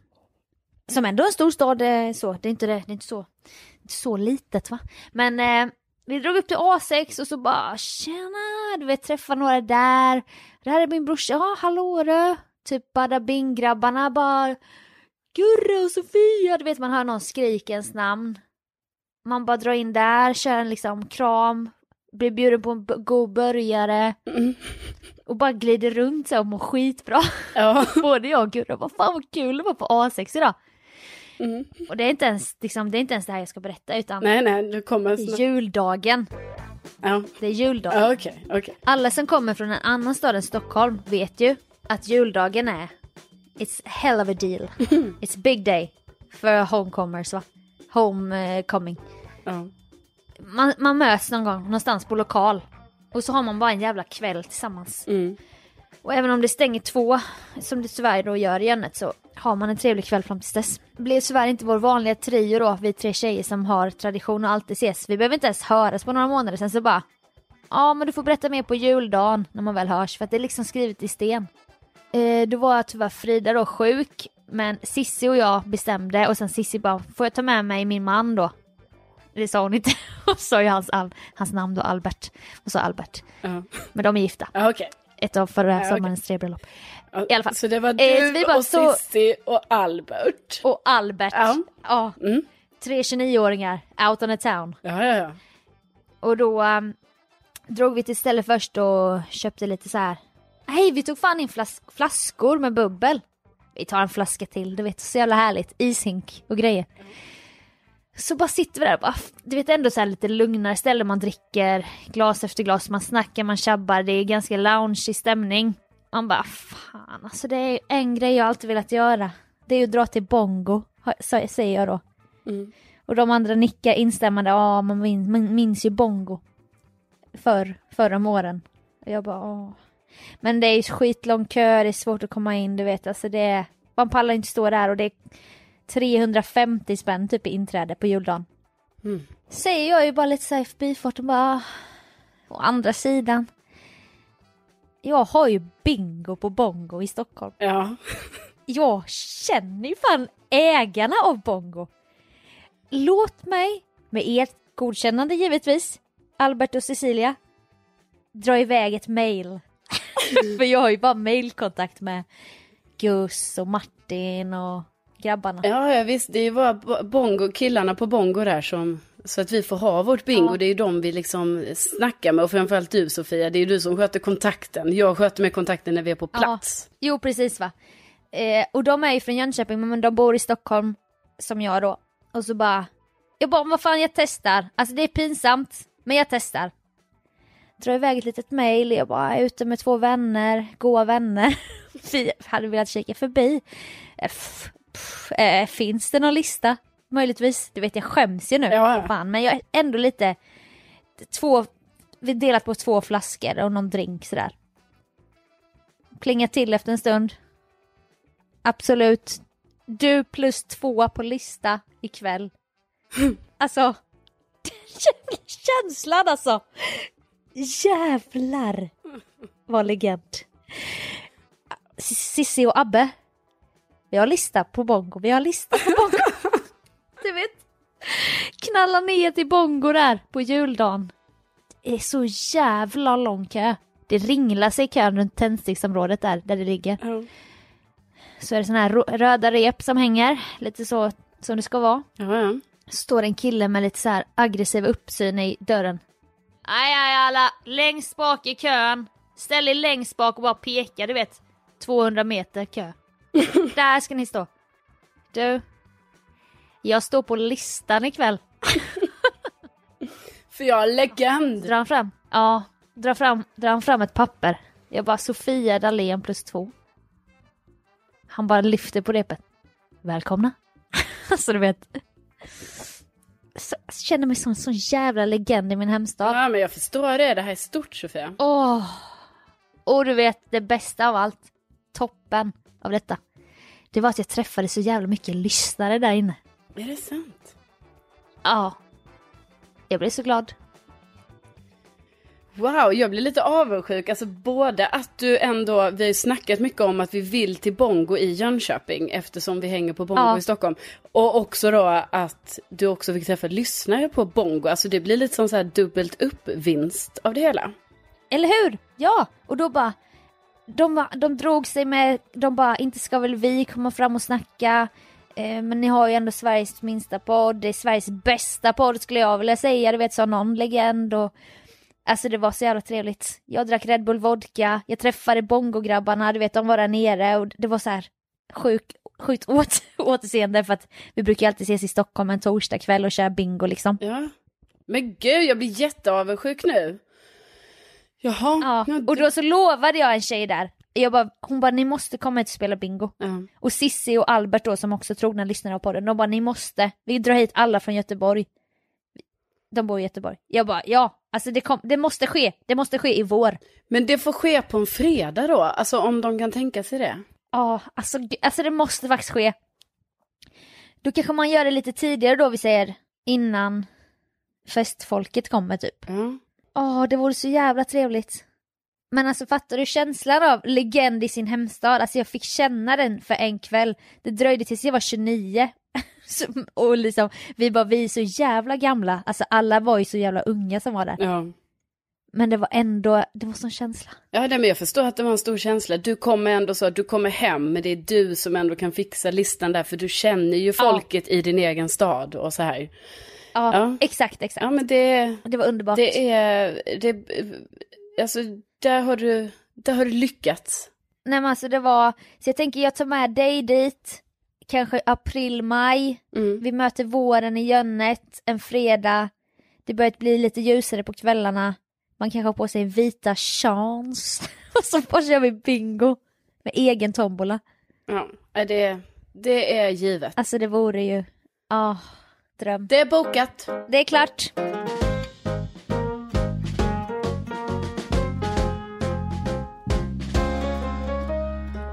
[SPEAKER 2] Som ändå är en stor stad, eh, så. Det är inte, det, det är inte så, inte så litet va. Men eh, vi drog upp till A6 och så bara tjena, du vet träffa några där. Det här är min brorsa, ja hallå du. Typ bada bing grabbarna bara Gurra och Sofia, du vet man hör någon skrika ens namn. Man bara drar in där, kör en liksom kram, blir bjuden på en god burgare
[SPEAKER 1] Mm.
[SPEAKER 2] och bara glider runt så och mår skitbra.
[SPEAKER 1] Ja. [laughs]
[SPEAKER 2] Både jag och Gurra bara fan vad kul det var på A6 idag.
[SPEAKER 1] Mm.
[SPEAKER 2] Och det är inte ens, liksom, det är inte ens det här jag ska berätta utan
[SPEAKER 1] Nej, nej, du kommer snart.
[SPEAKER 2] juldagen.
[SPEAKER 1] Ja,
[SPEAKER 2] Det är juldagen.
[SPEAKER 1] ja okej, okej.
[SPEAKER 2] Alla som kommer från en annan stad än Stockholm vet ju att juldagen är It's hell of a deal. [laughs] It's big day för homecomers va? Homecoming.
[SPEAKER 1] Ja.
[SPEAKER 2] Man, man möts någon gång någonstans på lokal. Och så har man bara en jävla kväll tillsammans.
[SPEAKER 1] Mm.
[SPEAKER 2] Och även om det stänger två, som det tyvärr då gör i Jönnet, så har man en trevlig kväll fram tills dess. Det blir tyvärr inte vår vanliga trio då, vi tre tjejer som har tradition och alltid ses. Vi behöver inte ens höras på några månader, sen så bara Ja men du får berätta mer på juldagen när man väl hörs för att det är liksom skrivet i sten. Eh, då var tyvärr Frida då sjuk men Sissi och jag bestämde och sen Sissi bara får jag ta med mig min man då? Det sa hon inte. [laughs] Hon sa ju hans, hans namn då Albert. Hon sa Albert.
[SPEAKER 1] Ja,
[SPEAKER 2] Men de är gifta
[SPEAKER 1] ja okej.
[SPEAKER 2] ett av förra
[SPEAKER 1] okej.
[SPEAKER 2] sommarens tre bröllop. I alla fall.
[SPEAKER 1] Så det var
[SPEAKER 2] Eh,
[SPEAKER 1] du
[SPEAKER 2] vi bara
[SPEAKER 1] och
[SPEAKER 2] så-
[SPEAKER 1] Sissi och Albert.
[SPEAKER 2] Och Albert.
[SPEAKER 1] Ja.
[SPEAKER 2] Ja.
[SPEAKER 1] Mm.
[SPEAKER 2] Tre 29-åringar out on a town.
[SPEAKER 1] Ja, ja, ja.
[SPEAKER 2] Och då um, drog vi till stället först och köpte lite så här. Hej, vi tog fan in flas- flaskor med bubbel. Vi tar en flaska till, du vet, så jävla härligt. Ishink och grejer. Så bara sitter vi där och bara, du vet ändå så här lite lugnare ställe man dricker glas efter glas, man snackar, man tjabbar, det är ganska lounge stämning. Man bara, fan alltså det är en grej jag alltid velat göra. Det är ju att dra till bongo, säger jag då.
[SPEAKER 1] Mm.
[SPEAKER 2] Och de andra nickar instämmande, ja man minns, man minns ju bongo. Förr, förr om åren. Och jag bara, åh. Men det är ju skitlång kö, det är svårt att komma in, du vet. Alltså det är, man pallar inte stå där och det är 350 spänn typ i inträde på juldagen.
[SPEAKER 1] Mm.
[SPEAKER 2] Säger jag ju bara lite såhär i förbifarten bara, å andra sidan. Jag har ju bingo på bongo i Stockholm.
[SPEAKER 1] Ja.
[SPEAKER 2] Jag känner ju fan ägarna av Bongo. Låt mig, med ert godkännande givetvis, Albert och Cecilia, dra iväg ett mail. [laughs] För jag har ju bara mailkontakt med Gus och Martin och grabbarna.
[SPEAKER 1] Ja, ja, visst. Det är ju bara bo- bongo, killarna på bongo där som... Så att vi får ha vårt bingo.
[SPEAKER 2] Ja.
[SPEAKER 1] Det är ju de vi liksom snackar med. Och framförallt du Sofia. Det är ju du som sköter kontakten. Jag sköter med kontakten när vi är på
[SPEAKER 2] Ja.
[SPEAKER 1] plats.
[SPEAKER 2] Jo, precis va. Eh, och de är ju från Jönköping, men de bor i Stockholm, som jag då. Och så bara, jag bara, vad fan jag testar. Alltså det är pinsamt, men jag testar. Drar iväg ett litet mail, jag bara är ute med två vänner, goa vänner. [laughs] Vi hade velat kika förbi. F- pff, eh, finns det någon lista? Möjligtvis. Du vet jag skäms ju nu.
[SPEAKER 1] Ja.
[SPEAKER 2] Fan, men jag är ändå lite, två, vi delat på två flaskor och någon drink sådär. Plingar till efter en stund. Absolut. Du plus två på lista ikväll. Alltså, [laughs] känslan alltså. Jävlar vad legend. Sissi och Abbe. Vi har lista på bongo, vi har lista på bongo. [laughs] du vet. Knalla ner till bongo där på juldagen. Det är så jävla lång kö. Det ringlar sig i kön runt tändsticksområdet där, där det ligger.
[SPEAKER 1] Ja.
[SPEAKER 2] Så är det såna här röda rep som hänger, lite så som det ska vara.
[SPEAKER 1] Ja.
[SPEAKER 2] Står en kille med lite så här aggressiv uppsyn i dörren. Aj, aj, alla, längst bak i kön. Ställ er längst bak och bara peka, du vet. 200 meter kö. [laughs] Där ska ni stå. Du, jag står på listan ikväll. [laughs]
[SPEAKER 1] För jag är legend.
[SPEAKER 2] Han fram? Ja, drar fram, han fram ett papper. Jag bara Sofia Dalén plus två. Han bara lyfter på repet. Välkomna. [laughs] alltså du vet. Så, jag känner mig som en sån jävla legend i min hemstad.
[SPEAKER 1] Ja, men jag förstår det. Det här är stort Sofia.
[SPEAKER 2] Åh! Och du vet det bästa av allt. Toppen av detta. Det var att jag träffade så jävla mycket lyssnare där inne.
[SPEAKER 1] Är det sant?
[SPEAKER 2] Ja. Jag blev så glad.
[SPEAKER 1] Wow, jag blir lite avundsjuk. Alltså både att du ändå, vi har ju snackat mycket om att vi vill till Bongo i Jönköping eftersom vi hänger på Bongo
[SPEAKER 2] Ja.
[SPEAKER 1] i Stockholm. Och också då att du också fick träffa lyssnare på Bongo. Alltså det blir lite som så här dubbelt upp vinst av det hela.
[SPEAKER 2] Eller hur? Ja! Och då bara... De, de drog sig med, de bara, inte ska väl vi komma fram och snacka. Eh, men ni har ju ändå Sveriges minsta podd, det är Sveriges bästa podd skulle jag vilja säga. Du vet, sa någon legend och... Alltså det var så jävla trevligt. Jag drack Red Bull vodka, jag träffade Bongo-grabbarna, du vet de var där nere och det var så här sjuk, sjukt åt, [laughs] återseende för att vi brukar alltid ses i Stockholm en torsdag kväll och köra bingo liksom.
[SPEAKER 1] Ja. Men gud, jag blir jätteavundsjuk nu. Jaha.
[SPEAKER 2] Ja,
[SPEAKER 1] ja,
[SPEAKER 2] och då så lovade jag en tjej där. Jag bara, hon bara, ni måste komma hit och spela bingo.
[SPEAKER 1] Ja.
[SPEAKER 2] Och Sissi och Albert då som också trogna lyssnare av podden, de bara, ni måste. Vi drar hit alla från Göteborg. De bor i Göteborg. Jag bara, ja, alltså det, kom, det måste ske. Det måste ske i vår.
[SPEAKER 1] Men det får ske på en fredag då, alltså om de kan tänka sig det.
[SPEAKER 2] Ja, alltså, alltså det måste faktiskt ske. Då kanske man gör det lite tidigare då, vi säger innan festfolket kommer typ.
[SPEAKER 1] Ja.
[SPEAKER 2] Åh, det vore så jävla trevligt. Men alltså fattar du känslan av legend i sin hemstad? Alltså jag fick känna den för en kväll. Det dröjde tills jag var 29. [laughs] Så- och liksom, vi bara, vi är så jävla gamla. Alltså alla var ju så jävla unga som var där.
[SPEAKER 1] ja.
[SPEAKER 2] Men det var ändå, det var sån känsla.
[SPEAKER 1] Ja, nej, men jag förstår att det var en stor känsla. Du kommer ändå så, du kommer hem, men det är du som ändå kan fixa listan där, för du känner ju folket i din egen stad och så här.
[SPEAKER 2] Ja,
[SPEAKER 1] Ja.
[SPEAKER 2] exakt, exakt.
[SPEAKER 1] Ja, men det,
[SPEAKER 2] Det var underbart.
[SPEAKER 1] det är, det, alltså, där har du, där har du lyckats.
[SPEAKER 2] Nej men alltså det var, så jag tänker jag tar med dig dit, kanske april, maj.
[SPEAKER 1] Mm.
[SPEAKER 2] Vi möter våren i Jönnet en fredag. Det börjar bli lite ljusare på kvällarna. Man kanske har på sig vita chans. [laughs] Och så bara kör vi bingo. Med egen tombola.
[SPEAKER 1] Ja, det, det är givet.
[SPEAKER 2] Alltså det vore ju, ja, dröm.
[SPEAKER 1] Det är bokat.
[SPEAKER 2] Det är klart.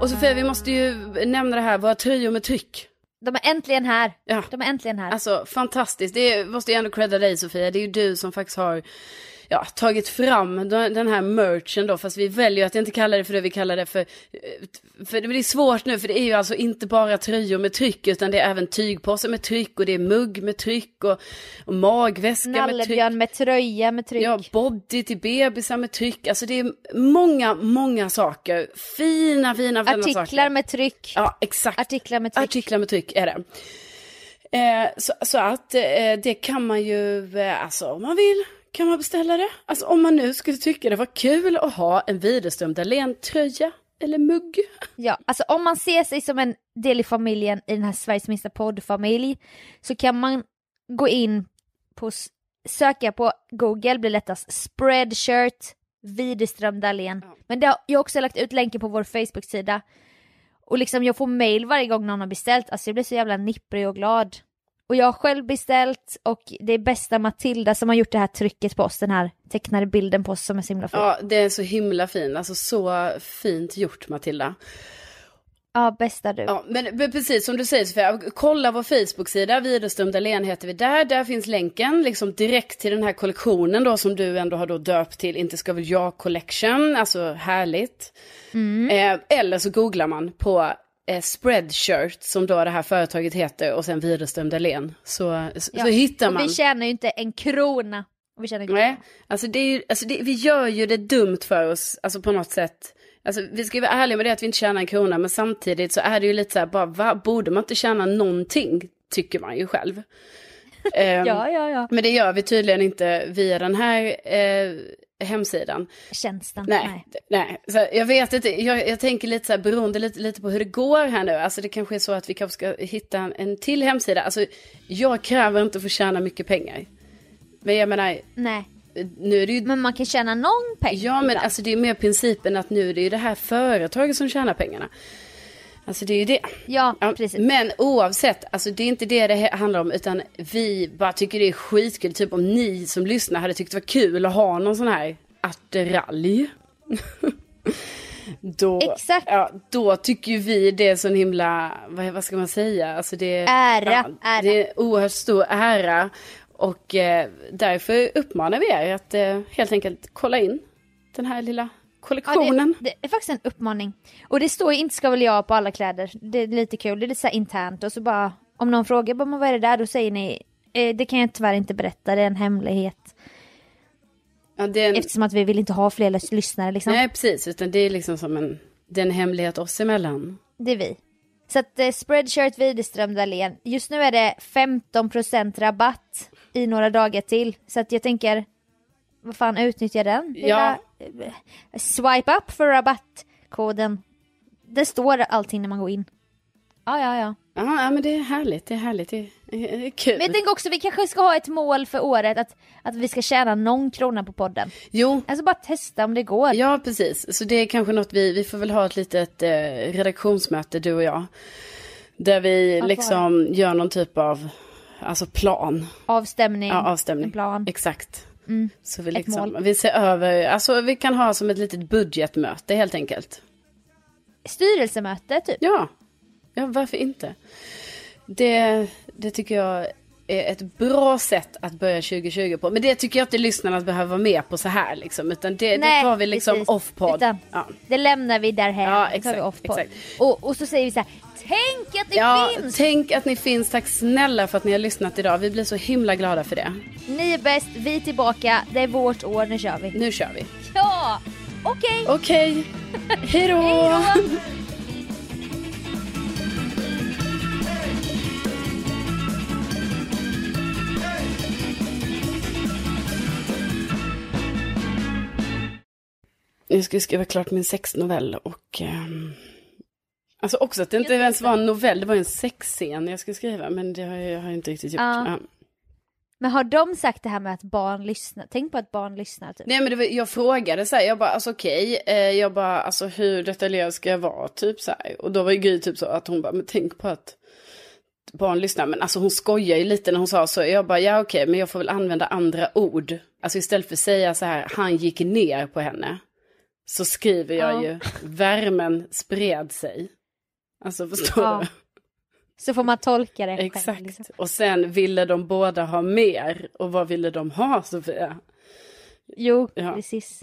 [SPEAKER 1] Och Sofia, vi måste ju nämna det här, våra tröjor med tryck.
[SPEAKER 2] De är äntligen här.
[SPEAKER 1] Ja.
[SPEAKER 2] De är äntligen här.
[SPEAKER 1] Alltså fantastiskt, det måste jag ändå credda dig Sofia, det är ju du som faktiskt har ja, tagit fram den här merchen då, fast vi väljer att inte kalla det för det, vi kallar det för, eh, för det är svårt nu, för det är ju alltså inte bara tröjor med tryck, utan det är även tygpåsar med tryck och det är mugg med tryck och, och magväska med tryck.
[SPEAKER 2] Nallebjörn med tröja med tryck.
[SPEAKER 1] Ja, body till bebisar med tryck, alltså det är många, många saker, fina, fina, fina
[SPEAKER 2] Artiklar
[SPEAKER 1] saker.
[SPEAKER 2] med tryck.
[SPEAKER 1] Ja, exakt.
[SPEAKER 2] Artiklar med tryck.
[SPEAKER 1] Artiklar med tryck är det. Eh, så, så att eh, det kan man ju, eh, alltså om man vill, kan man beställa det. Alltså om man nu skulle tycka det var kul att ha en Widerström Dahlén-tröja eller mugg.
[SPEAKER 2] Ja, alltså om man ser sig som en del i familjen i den här Sveriges minsta poddfamilj så kan man gå in på, söka på Google, blir lättast, spreadshirt Widerström Dahlén.
[SPEAKER 1] Ja.
[SPEAKER 2] Men det har, jag har också lagt ut länken på vår Facebook-sida. Och liksom jag får mail varje gång någon har beställt, alltså jag blir så jävla nipprig och glad. Och jag har själv beställt och det är bästa Matilda som har gjort det här trycket på oss, den här tecknade bilden på oss som är så himla fin. Ja,
[SPEAKER 1] Ja, det är så himla fin, alltså så fint gjort Matilda.
[SPEAKER 2] bästa du.
[SPEAKER 1] Ja, men, precis som du säger Sofia, kolla vår Facebook-sida, Widerström Dahlén heter vi där. Där finns länken liksom direkt till den här kollektionen då som du ändå har då döpt till Inte ska väl jag collection, alltså härligt. Eh, eller så googlar man på eh, Spreadshirt som då det här företaget heter och sen Widerström Dahlén. Så, så,
[SPEAKER 2] Ja,
[SPEAKER 1] så hittar
[SPEAKER 2] och
[SPEAKER 1] man.
[SPEAKER 2] vi tjänar ju inte en krona. Och vi tjänar en
[SPEAKER 1] Nej, alltså, det är alltså det, vi gör ju det dumt för oss, alltså på något sätt. Alltså vi ska ju vara ärliga med det att vi inte tjänar en krona, men samtidigt så är det ju lite så här, bara, va, borde man inte tjäna någonting, tycker man ju själv. [laughs] Ehm,
[SPEAKER 2] Ja, ja, ja.
[SPEAKER 1] Men det gör vi tydligen inte via den här eh, hemsidan.
[SPEAKER 2] Tjänsten.
[SPEAKER 1] Nej, nej. Så jag vet inte, jag, jag tänker lite så här beroende lite, lite på hur det går här nu. Alltså det kanske är så att vi kanske ska hitta en, en till hemsida. Alltså jag kräver inte att få tjäna mycket pengar. Men jag menar,
[SPEAKER 2] Nej.
[SPEAKER 1] nu är det ju
[SPEAKER 2] Men man kan tjäna någon peng.
[SPEAKER 1] Ja, men
[SPEAKER 2] ibland.
[SPEAKER 1] alltså det är mer principen att nu är det ju det här företaget som tjänar pengarna. Alltså det är ju det.
[SPEAKER 2] Ja, precis.
[SPEAKER 1] men oavsett, alltså det är inte det det handlar om, utan vi bara tycker det är skitkul. Typ om ni som lyssnar hade tyckt det var kul att ha någon sån här attiralj. [laughs] då,
[SPEAKER 2] Exakt.
[SPEAKER 1] Ja, då tycker ju vi det är sån himla, vad, vad ska man säga? Alltså det,
[SPEAKER 2] Ära,
[SPEAKER 1] ja,
[SPEAKER 2] ära.
[SPEAKER 1] Det är oerhört stor ära. Och eh, därför uppmanar vi er att eh, helt enkelt kolla in den här lilla
[SPEAKER 2] Ja,
[SPEAKER 1] kollektionen.
[SPEAKER 2] det, det är faktiskt en uppmaning. Och det står ju inte ska väl jag på alla kläder. Det är lite kul, det är lite så här internt och så bara om någon frågar bara, "Men vad är det där, då säger ni eh, det kan jag tyvärr inte berätta, det är en hemlighet.
[SPEAKER 1] Ja, det en,
[SPEAKER 2] Eftersom att vi vill inte ha fler lys- lyssnare liksom.
[SPEAKER 1] Nej, precis. Utan det är liksom som en, det är en hemlighet oss emellan.
[SPEAKER 2] Det är vi. Så att eh, Spreadshirt Widerström Dahlén, just nu är det 15% rabatt i några dagar till. Så att jag tänker, vad fan utnyttja den?
[SPEAKER 1] Ja.
[SPEAKER 2] Lilla, eh, Swipe up för rabattkoden. Det står allting när man går in. Ja, ja, ja.
[SPEAKER 1] Ja, ja, men det är härligt. Det är härligt. Det är, det är kul.
[SPEAKER 2] Men jag tänker också, vi kanske ska ha ett mål för året att, att vi ska tjäna någon krona på podden.
[SPEAKER 1] Jo,
[SPEAKER 2] Alltså bara testa om det går.
[SPEAKER 1] ja precis. Så det är kanske något vi, vi får väl ha ett litet eh, redaktionsmöte du och jag. Där vi
[SPEAKER 2] Ja,
[SPEAKER 1] liksom gör någon typ av, alltså plan.
[SPEAKER 2] Avstämning,
[SPEAKER 1] Ja, avstämning.
[SPEAKER 2] en plan.
[SPEAKER 1] Exakt.
[SPEAKER 2] Mm.
[SPEAKER 1] Så vi liksom, vi ser över, alltså vi kan ha som ett litet budgetmöte helt enkelt.
[SPEAKER 2] Styrelsemöte typ.
[SPEAKER 1] Ja, ja varför inte? Det, det tycker jag ett bra sätt att börja 2020 på. Men det tycker jag inte lyssnarna behöver vara med på så här liksom. Utan det, det tar vi liksom off-podd. Ja.
[SPEAKER 2] Det lämnar vi därhän.
[SPEAKER 1] Ja, exakt.
[SPEAKER 2] Och, och så säger vi så här, tänk att det
[SPEAKER 1] Ja,
[SPEAKER 2] finns!
[SPEAKER 1] tänk att ni finns. Tack snälla för att ni har lyssnat idag. Vi blir så himla glada för det.
[SPEAKER 2] Ni är bäst, vi är tillbaka, det är vårt år, nu kör vi.
[SPEAKER 1] Nu kör vi.
[SPEAKER 2] Ja, okej.
[SPEAKER 1] Okej, [laughs] hej då!
[SPEAKER 2] Hej då!
[SPEAKER 1] Jag ska skriva klart min sexnovell och... ehm, alltså också att det inte ens var en novell, det var en sexscen jag skulle skriva. Men det har jag, har inte riktigt gjort.
[SPEAKER 2] Ja.
[SPEAKER 1] Ja.
[SPEAKER 2] Men har de sagt det här med att barn lyssnar? Tänk på att barn lyssnar typ.
[SPEAKER 1] Nej men var, jag frågade så här, jag bara alltså okej, eh, jag bara alltså hur detaljerad ska jag vara typ så här. Och då var ju Gry typ så att hon bara, men tänk på att barn lyssnar. Men alltså hon skojar ju lite när hon sa så. Jag bara, ja okej, men jag får väl använda andra ord. Alltså istället för att säga så här, han gick ner på henne. Så skriver jag
[SPEAKER 2] Ja.
[SPEAKER 1] ju, värmen spred sig. Alltså förstår
[SPEAKER 2] Ja,
[SPEAKER 1] du?
[SPEAKER 2] Så får man tolka det själv.
[SPEAKER 1] Exakt.
[SPEAKER 2] Liksom.
[SPEAKER 1] Och sen ville de båda ha mer. Och vad ville de ha Sofia?
[SPEAKER 2] Jo,
[SPEAKER 1] Ja.
[SPEAKER 2] precis.